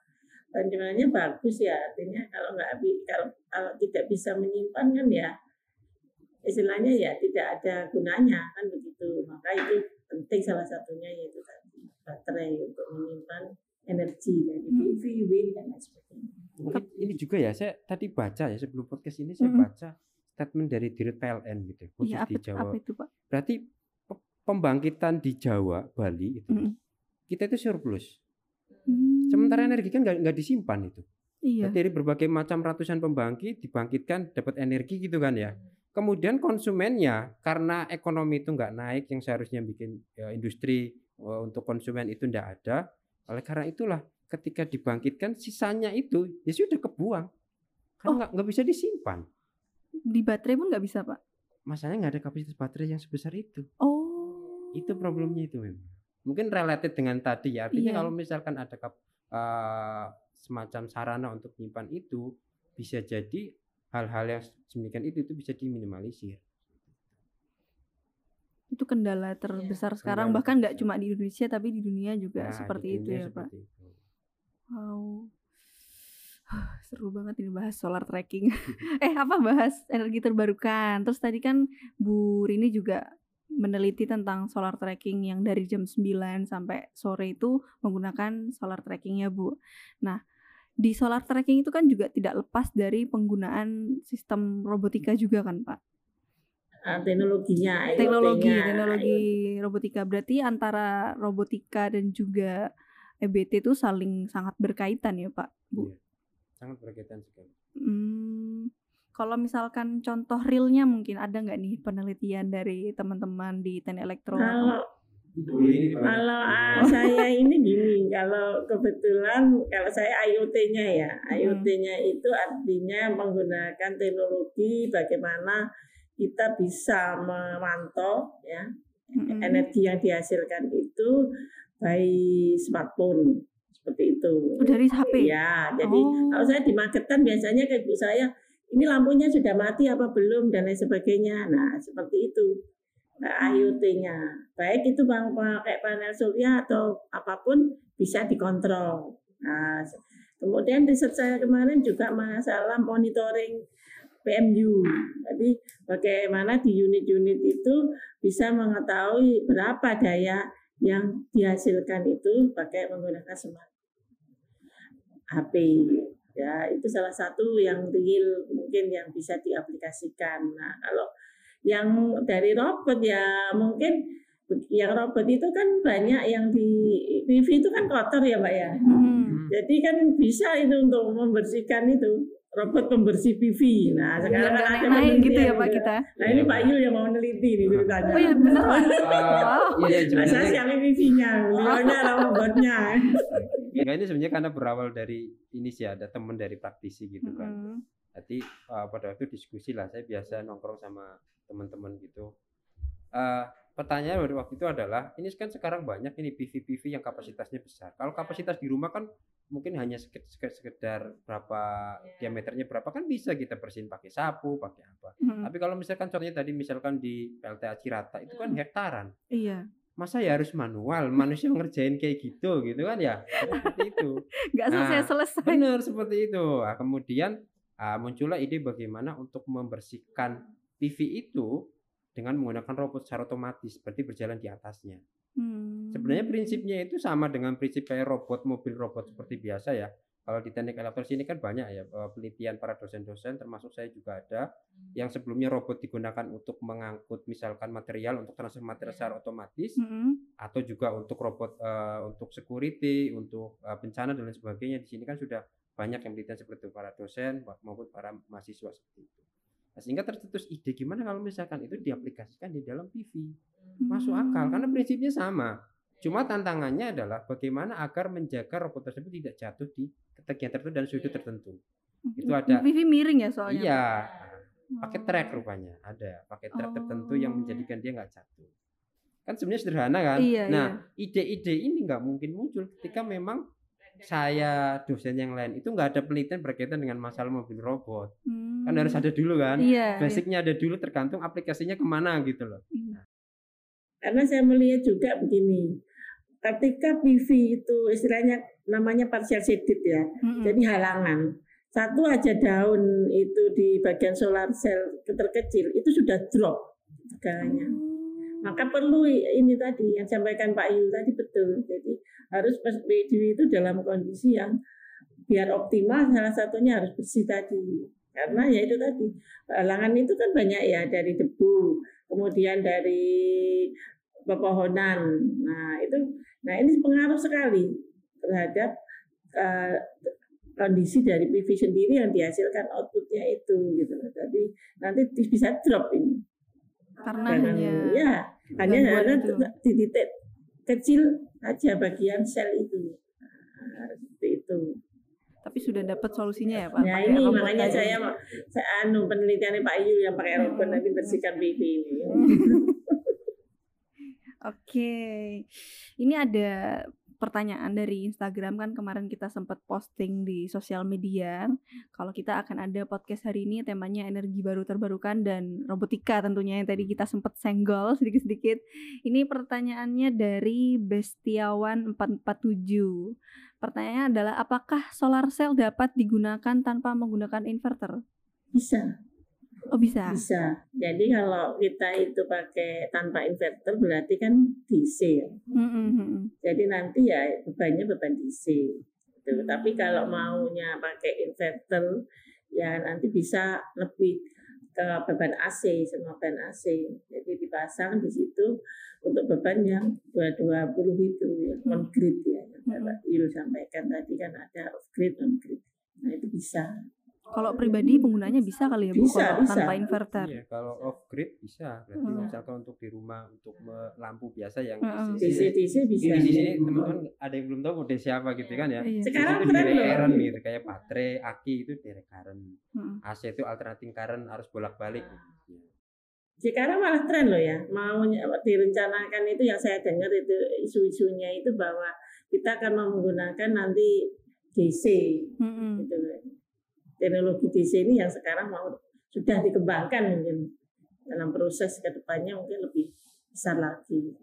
penyimpanannya bagus ya. Artinya kalau nggak kalau kalau tidak bisa menyimpan kan ya istilahnya ya tidak ada gunanya kan begitu. Maka itu penting salah satunya yaitu tadi baterai untuk menyimpan energi dari PV, wind dan lain sebagainya. Ini juga ya, saya tadi baca ya sebelum podcast ini saya baca statement dari Dirut PLN gitu khusus ya, di Jawa. Apa itu, Pak? Berarti pembangkitan di Jawa, Bali itu mm. kita itu surplus. Mm. Sementara energi kan nggak disimpan itu. Iya. Dari berbagai macam ratusan pembangkit dibangkitkan dapat energi gitu kan ya. Kemudian konsumennya karena ekonomi itu nggak naik yang seharusnya bikin ya, industri uh, untuk konsumen itu nggak ada. Oleh karena itulah ketika dibangkitkan sisanya itu ya sudah kebuang. Kan nggak oh. bisa disimpan di baterai pun nggak bisa pak? Masalahnya nggak ada kapasitas baterai yang sebesar itu. Oh. Itu problemnya itu memang mungkin related dengan tadi ya. Artinya iya. kalau misalkan ada kap, uh, semacam sarana untuk menyimpan itu bisa jadi hal-hal yang sedemikian itu itu bisa diminimalisir. Itu kendala terbesar ya, sekarang. bahkan nggak cuma di Indonesia tapi di dunia juga nah, seperti itu ya pak? itu. wow seru banget ini bahas solar tracking. eh apa bahas energi terbarukan. Terus tadi kan Bu Rini juga meneliti tentang solar tracking yang dari jam 9 sampai sore itu menggunakan solar tracking ya Bu. Nah, di solar tracking itu kan juga tidak lepas dari penggunaan sistem robotika juga kan Pak? Ah, teknologinya teknologi teknologi robotika berarti antara robotika dan juga EBT itu saling sangat berkaitan ya Pak Bu iya sangat berkaitan sekali. Hmm, kalau misalkan contoh realnya mungkin ada nggak nih penelitian dari teman-teman di Ten Elektro? Kalau kalau uh, saya ini gini, kalau kebetulan kalau saya IoT-nya ya, hmm. IoT-nya itu artinya menggunakan teknologi bagaimana kita bisa memantau ya hmm. energi yang dihasilkan itu by smartphone seperti itu. Oh, dari HP? Ya, jadi oh. kalau saya dimagetkan biasanya kayak ibu saya, ini lampunya sudah mati apa belum dan lain sebagainya. Nah, seperti itu. Nah, IoT-nya. Baik itu bang pakai panel surya atau apa pun bisa dikontrol. Nah, kemudian riset saya kemarin juga masalah monitoring PMU. Jadi bagaimana di unit-unit itu bisa mengetahui berapa daya yang dihasilkan itu pakai menggunakan smart HP ya. Itu salah satu yang real mungkin yang bisa diaplikasikan. Nah kalau yang dari robot ya mungkin yang robot itu kan banyak yang di PV itu kan kotor ya mbak ya hmm. jadi kan bisa itu untuk membersihkan itu robot pembersih PV. Nah, sekarang kan ada main gitu ya Pak kita. Nah, ini Pak Yul yang mau meneliti nih ceritanya. Oh iya benar Pak. Uh, iya, iya, saya siapin PV-nya, beliaunya robotnya. Enggak ini sebenarnya karena berawal dari ini sih ada teman dari praktisi gitu kan. Mm -hmm. Jadi uh, pada waktu diskusi lah, saya biasa nongkrong sama teman-teman gitu. Uh, pertanyaan pada waktu itu adalah ini kan sekarang banyak ini PV-PV yang kapasitasnya besar. Kalau kapasitas di rumah kan mungkin hanya sekedar, berapa yeah. diameternya berapa kan bisa kita bersihin pakai sapu, pakai apa. Hmm. Tapi kalau misalkan contohnya tadi misalkan di PLTA Cirata itu kan hektaran. Iya. Masa ya harus manual, manusia ngerjain kayak gitu gitu kan ya. Seperti itu. Gak selesai-selesai. Nah, benar seperti itu. Nah, kemudian uh, muncullah ide bagaimana untuk membersihkan PV itu dengan menggunakan robot secara otomatis, berarti berjalan di atasnya. Hmm. Sebenarnya prinsipnya itu sama dengan prinsip kayak robot mobil robot seperti biasa ya. Kalau di teknik elektronik ini kan banyak ya eh, penelitian para dosen-dosen termasuk saya juga ada yang sebelumnya robot digunakan untuk mengangkut misalkan material untuk transfer material secara otomatis hmm. atau juga untuk robot uh, untuk security, untuk uh, bencana dan lain sebagainya. Di sini kan sudah banyak yang penelitian seperti itu para dosen maupun para mahasiswa seperti itu. Nah, sehingga tercetus ide gimana kalau misalkan itu diaplikasikan di dalam PV. Masuk akal karena prinsipnya sama. Cuma tantangannya adalah bagaimana agar menjaga robot tersebut tidak jatuh di ketegangan tertentu dan sudut tertentu. Itu ada PV miring ya soalnya. Iya. Pakai track rupanya ada, pakai track oh. tertentu yang menjadikan dia nggak jatuh. Kan sebenarnya sederhana kan? Iya, nah, ide-ide iya. ini nggak mungkin muncul ketika memang saya dosen yang lain itu nggak ada penelitian berkaitan dengan masalah mobil robot hmm. kan harus ada dulu kan iya, basicnya iya. ada dulu tergantung aplikasinya ke mana gitu loh iya. karena saya melihat juga begini ketika PV itu istilahnya namanya partial shaded ya hmm. jadi halangan satu aja daun itu di bagian solar cell terkecil itu sudah drop segalanya hmm maka perlu ini tadi yang sampaikan Pak Yul tadi betul. Jadi harus PSBD itu dalam kondisi yang biar optimal salah satunya harus bersih tadi. Karena ya itu tadi halangan itu kan banyak ya dari debu, kemudian dari pepohonan. Nah, itu nah ini pengaruh sekali terhadap uh, kondisi dari PV sendiri yang dihasilkan outputnya itu gitu. Jadi nanti bisa drop ini karena hanya ya hanya hanya di titik kecil aja bagian sel itu. Nah, seperti itu. Tapi sudah dapat solusinya ya pak? Ya ini makanya saya saya anu penelitiannya Pak Yu yang pakai robot nanti bersihkan BV ini. Oke, ini ada pertanyaan dari Instagram kan kemarin kita sempat posting di sosial media kalau kita akan ada podcast hari ini temanya energi baru terbarukan dan robotika tentunya yang tadi kita sempat senggol sedikit-sedikit. Ini pertanyaannya dari Bestiawan 447. Pertanyaannya adalah apakah solar cell dapat digunakan tanpa menggunakan inverter? Bisa. Oh bisa. Bisa. Jadi kalau kita itu pakai tanpa inverter berarti kan DC ya. Mm-hmm. Jadi nanti ya bebannya beban DC. Gitu. Tapi kalau maunya pakai inverter ya nanti bisa lebih ke beban AC semua beban AC. Jadi dipasang di situ untuk beban yang 220 itu ya, mm-hmm. on grid ya. Mm-hmm. sampaikan tadi kan ada off grid on grid. Nah itu bisa. Kalau pribadi penggunanya bisa kali ya Bu bisa, bisa. tanpa inverter. Iya, kalau off grid bisa. Berarti hmm. misalkan untuk di rumah untuk lampu biasa yang hmm. DC, DC bisa. Di sini teman-teman ada yang belum tahu model siapa gitu kan ya. Iya. Sekarang itu direct current gitu kayak baterai, aki itu direct current. Hmm. AC itu alternating current harus bolak-balik gitu. Sekarang malah tren loh ya, mau direncanakan itu yang saya dengar itu isu-isunya itu bahwa kita akan menggunakan nanti DC, -hmm. gitu teknologi DC ini yang sekarang mau sudah dikembangkan mungkin dalam proses ke depannya mungkin lebih besar lagi.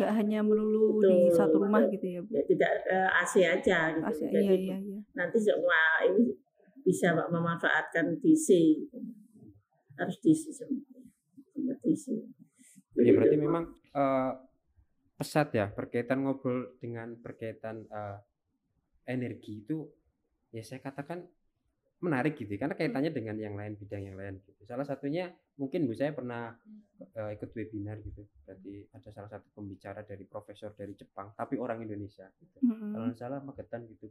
Gak hanya melulu Betul. di satu rumah gitu ya, Bu? Ya, tidak uh, eh, AC aja gitu. AC, Jadi, iya, iya, iya. Nanti semua ini bisa memanfaatkan DC. Harus DC semua. DC. Ya berarti memang uh, pesat ya berkaitan ngobrol dengan berkaitan uh, energi itu ya saya katakan menarik gitu karena kaitannya dengan yang lain bidang yang lain gitu. Salah satunya mungkin Bu saya pernah uh, ikut webinar gitu. Berarti ada salah satu pembicara dari profesor dari Jepang tapi orang Indonesia gitu. Mm -hmm. Kalau salah Magetan gitu.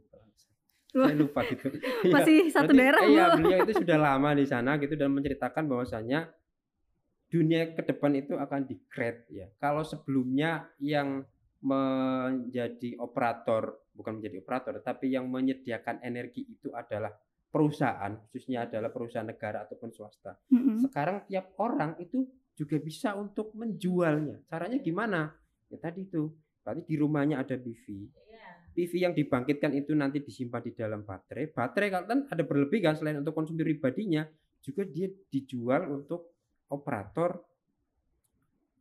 Saya lupa gitu. Masih ya, satu berarti, daerah. Iya, beliau itu sudah lama di sana gitu dan menceritakan bahwasanya dunia ke depan itu akan di ya. Kalau sebelumnya yang menjadi operator, bukan menjadi operator, tapi yang menyediakan energi itu adalah perusahaan, khususnya adalah perusahaan negara ataupun swasta. Mm-hmm. Sekarang tiap orang itu juga bisa untuk menjualnya. Caranya gimana? Ya tadi itu, berarti di rumahnya ada PV. PV yang dibangkitkan itu nanti disimpan di dalam baterai. Baterai kan ada berlebih kan selain untuk konsumsi pribadinya, juga dia dijual untuk operator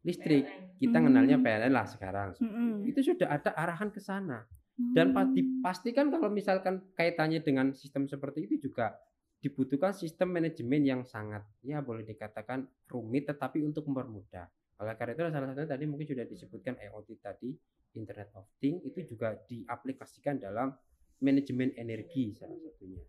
listrik. PLN. Kita hmm. kenalnya PLN lah sekarang. Hmm. Itu sudah ada arahan ke sana. Dan hmm. dipastikan kalau misalkan kaitannya dengan sistem seperti itu juga dibutuhkan sistem manajemen yang sangat ya boleh dikatakan rumit tetapi untuk mempermudah. Oleh karena itu salah satunya tadi mungkin sudah disebutkan IoT tadi, Internet of Things itu juga diaplikasikan dalam manajemen energi salah satunya.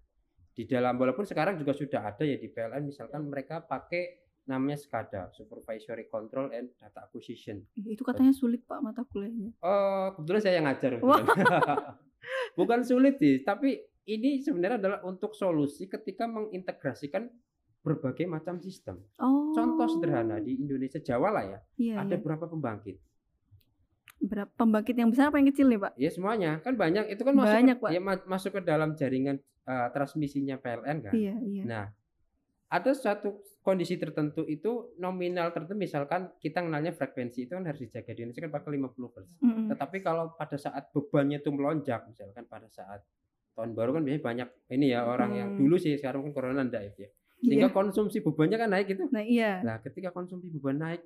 Di dalam walaupun sekarang juga sudah ada ya di PLN misalkan mereka pakai namanya SCADA, Supervisory Control and Data Acquisition. Itu katanya sulit Pak mata kuliahnya. Oh, kebetulan saya yang ngajar. Bukan sulit sih, tapi ini sebenarnya adalah untuk solusi ketika mengintegrasikan berbagai macam sistem. Oh. Contoh sederhana di Indonesia Jawa lah ya, iya, ada iya. berapa pembangkit? Berapa pembangkit yang besar apa yang kecil nih Pak? Ya semuanya, kan banyak. Itu kan masuk banyak, ke, Pak. ya masuk ke dalam jaringan uh, transmisinya PLN kan. Iya, iya. Nah, ada suatu kondisi tertentu itu nominal tertentu misalkan kita kenalnya frekuensi itu kan harus dijaga di Indonesia kan pakai 50 persen. Mm -hmm. Tetapi kalau pada saat bebannya itu melonjak misalkan pada saat tahun baru kan biasanya banyak ini ya orang mm. yang dulu sih sekarang kan corona enggak ya. Sehingga yeah. konsumsi bebannya kan naik itu. Nah, iya. Nah, ketika konsumsi beban naik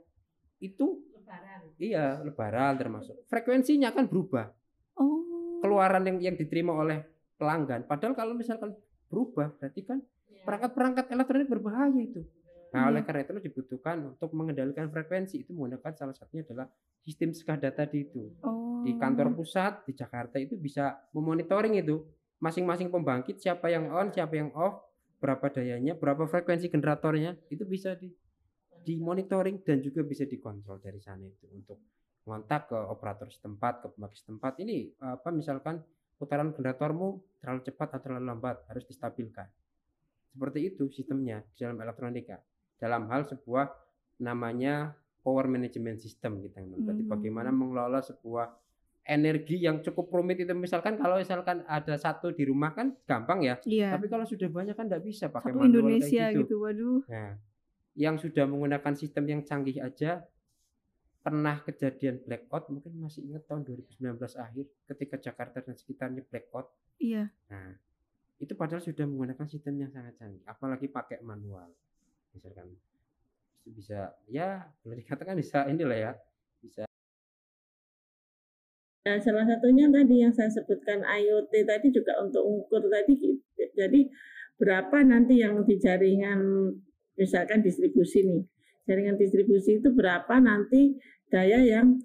itu lebaran. Iya, lebaran termasuk. Frekuensinya kan berubah. Oh. Keluaran yang yang diterima oleh pelanggan. Padahal kalau misalkan berubah berarti kan perangkat-perangkat elektronik berbahaya itu. Nah, oleh karena itu dibutuhkan untuk mengendalikan frekuensi itu menggunakan salah satunya adalah sistem SCADA tadi itu. Oh. Di kantor pusat di Jakarta itu bisa memonitoring itu masing-masing pembangkit siapa yang on, siapa yang off, berapa dayanya, berapa frekuensi generatornya, itu bisa di dimonitoring dan juga bisa dikontrol dari sana itu untuk kontak ke operator setempat, ke pembangkit setempat. Ini apa misalkan putaran generatormu terlalu cepat atau terlalu lambat harus distabilkan. Seperti itu sistemnya di dalam elektronika. Dalam hal sebuah namanya power management system kita Berarti hmm. bagaimana mengelola sebuah energi yang cukup rumit itu misalkan kalau misalkan ada satu di rumah kan gampang ya. Iya. Tapi kalau sudah banyak kan tidak bisa pakai satu manual Indonesia kayak gitu. gitu. Waduh. Nah, yang sudah menggunakan sistem yang canggih aja pernah kejadian blackout mungkin masih ingat tahun 2019 akhir ketika Jakarta dan sekitarnya blackout. Iya. Nah, itu padahal sudah menggunakan sistem yang sangat canggih apalagi pakai manual misalkan itu bisa ya boleh dikatakan bisa inilah ya bisa Nah, salah satunya tadi yang saya sebutkan IoT tadi juga untuk ukur tadi jadi berapa nanti yang di jaringan misalkan distribusi nih jaringan distribusi itu berapa nanti daya yang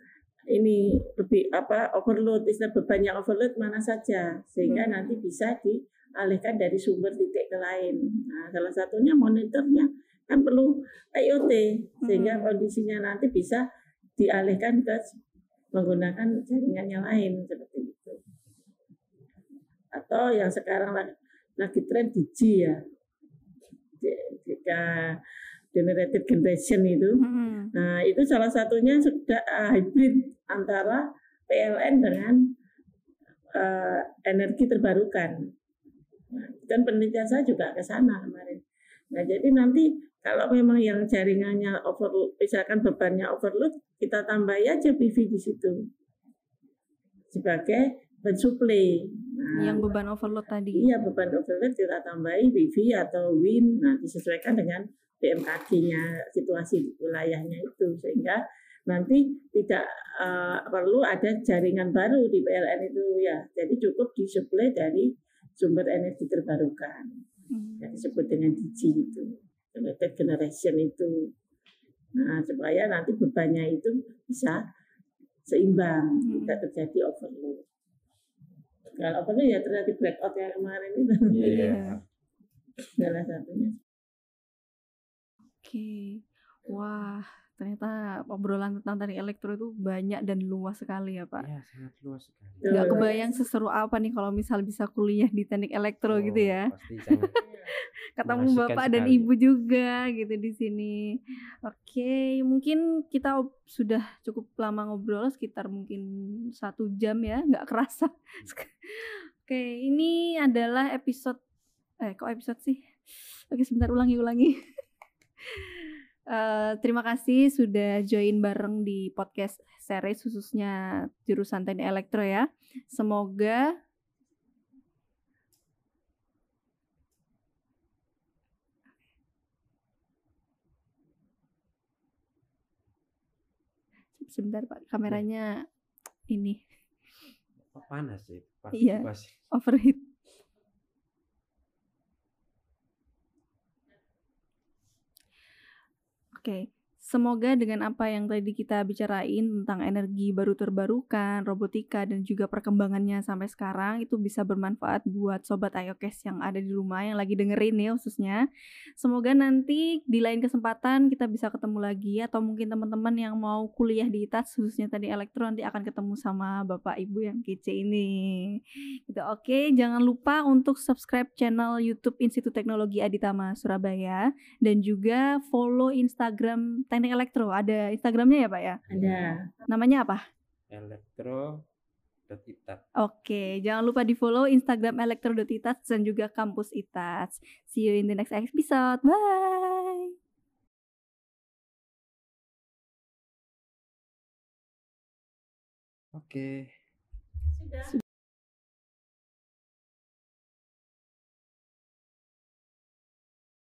ini lebih apa overload istilah bebannya overload mana saja sehingga hmm. nanti bisa di alihkan dari sumber titik ke lain. Nah, salah satunya monitornya kan perlu IoT sehingga kondisinya nanti bisa dialihkan ke menggunakan jaringan yang lain seperti itu. Atau yang sekarang lagi, lagi tren G ya. Jika generated generation itu. Hmm. Nah, itu salah satunya sudah hybrid antara PLN dengan uh, energi terbarukan dan penelitian saya juga ke sana kemarin. Nah, jadi nanti kalau memang yang jaringannya overload, misalkan bebannya overload, kita tambah aja PV di situ sebagai pensuplai. Nah, yang beban overload tadi. Iya, beban overload kita tambahi PV atau WIN, nah disesuaikan dengan BMKG-nya, situasi wilayahnya itu sehingga nanti tidak uh, perlu ada jaringan baru di PLN itu ya. Jadi cukup disuplai dari sumber energi terbarukan hmm. yang disebut dengan DG itu connected generation itu nah supaya nanti bebannya itu bisa seimbang, Hmm. tidak terjadi overload. Kalau overload ya terjadi blackout yang kemarin itu Iya. salah satunya. Oke. Wah, ternyata obrolan tentang teknik elektro itu banyak dan luas sekali ya, Pak. Iya, sangat luas sekali. Nggak Betul. kebayang seseru apa nih kalau misal bisa kuliah di teknik elektro gitu Oh, ya. Pasti sangat Ketemu bapak dan sekali. ibu juga gitu di sini. Oke, mungkin kita sudah cukup lama ngobrol sekitar mungkin satu jam ya, nggak kerasa. Oke, ini adalah episode eh kok episode sih? Oke, sebentar ulangi-ulangi. Eh, terima kasih sudah join bareng di podcast series khususnya jurusan teknik elektro ya. Semoga sebentar Pak, kameranya ini panas sih. Pas, Iya. pas. overheat. Oke, semoga dengan apa yang tadi kita bicarain tentang energi baru terbarukan, robotika dan juga perkembangannya sampai sekarang itu bisa bermanfaat buat sobat IOKES yang ada di rumah yang lagi dengerin nih khususnya. Semoga nanti di lain kesempatan kita bisa ketemu lagi atau mungkin teman-teman yang mau kuliah di ITAS khususnya tadi elektro nanti akan ketemu sama Bapak Ibu yang kece ini. Gitu. Oke, jangan lupa untuk subscribe channel YouTube Institut Teknologi Aditama Surabaya dan juga follow Instagram Teknik Elektro. Ada Instagramnya ya Pak ya? Ada. Namanya apa? Elektro itat. Oke, jangan lupa di follow Instagram elektro.itats dan juga kampus itats. See you in the next episode. Bye. Oke. Sudah.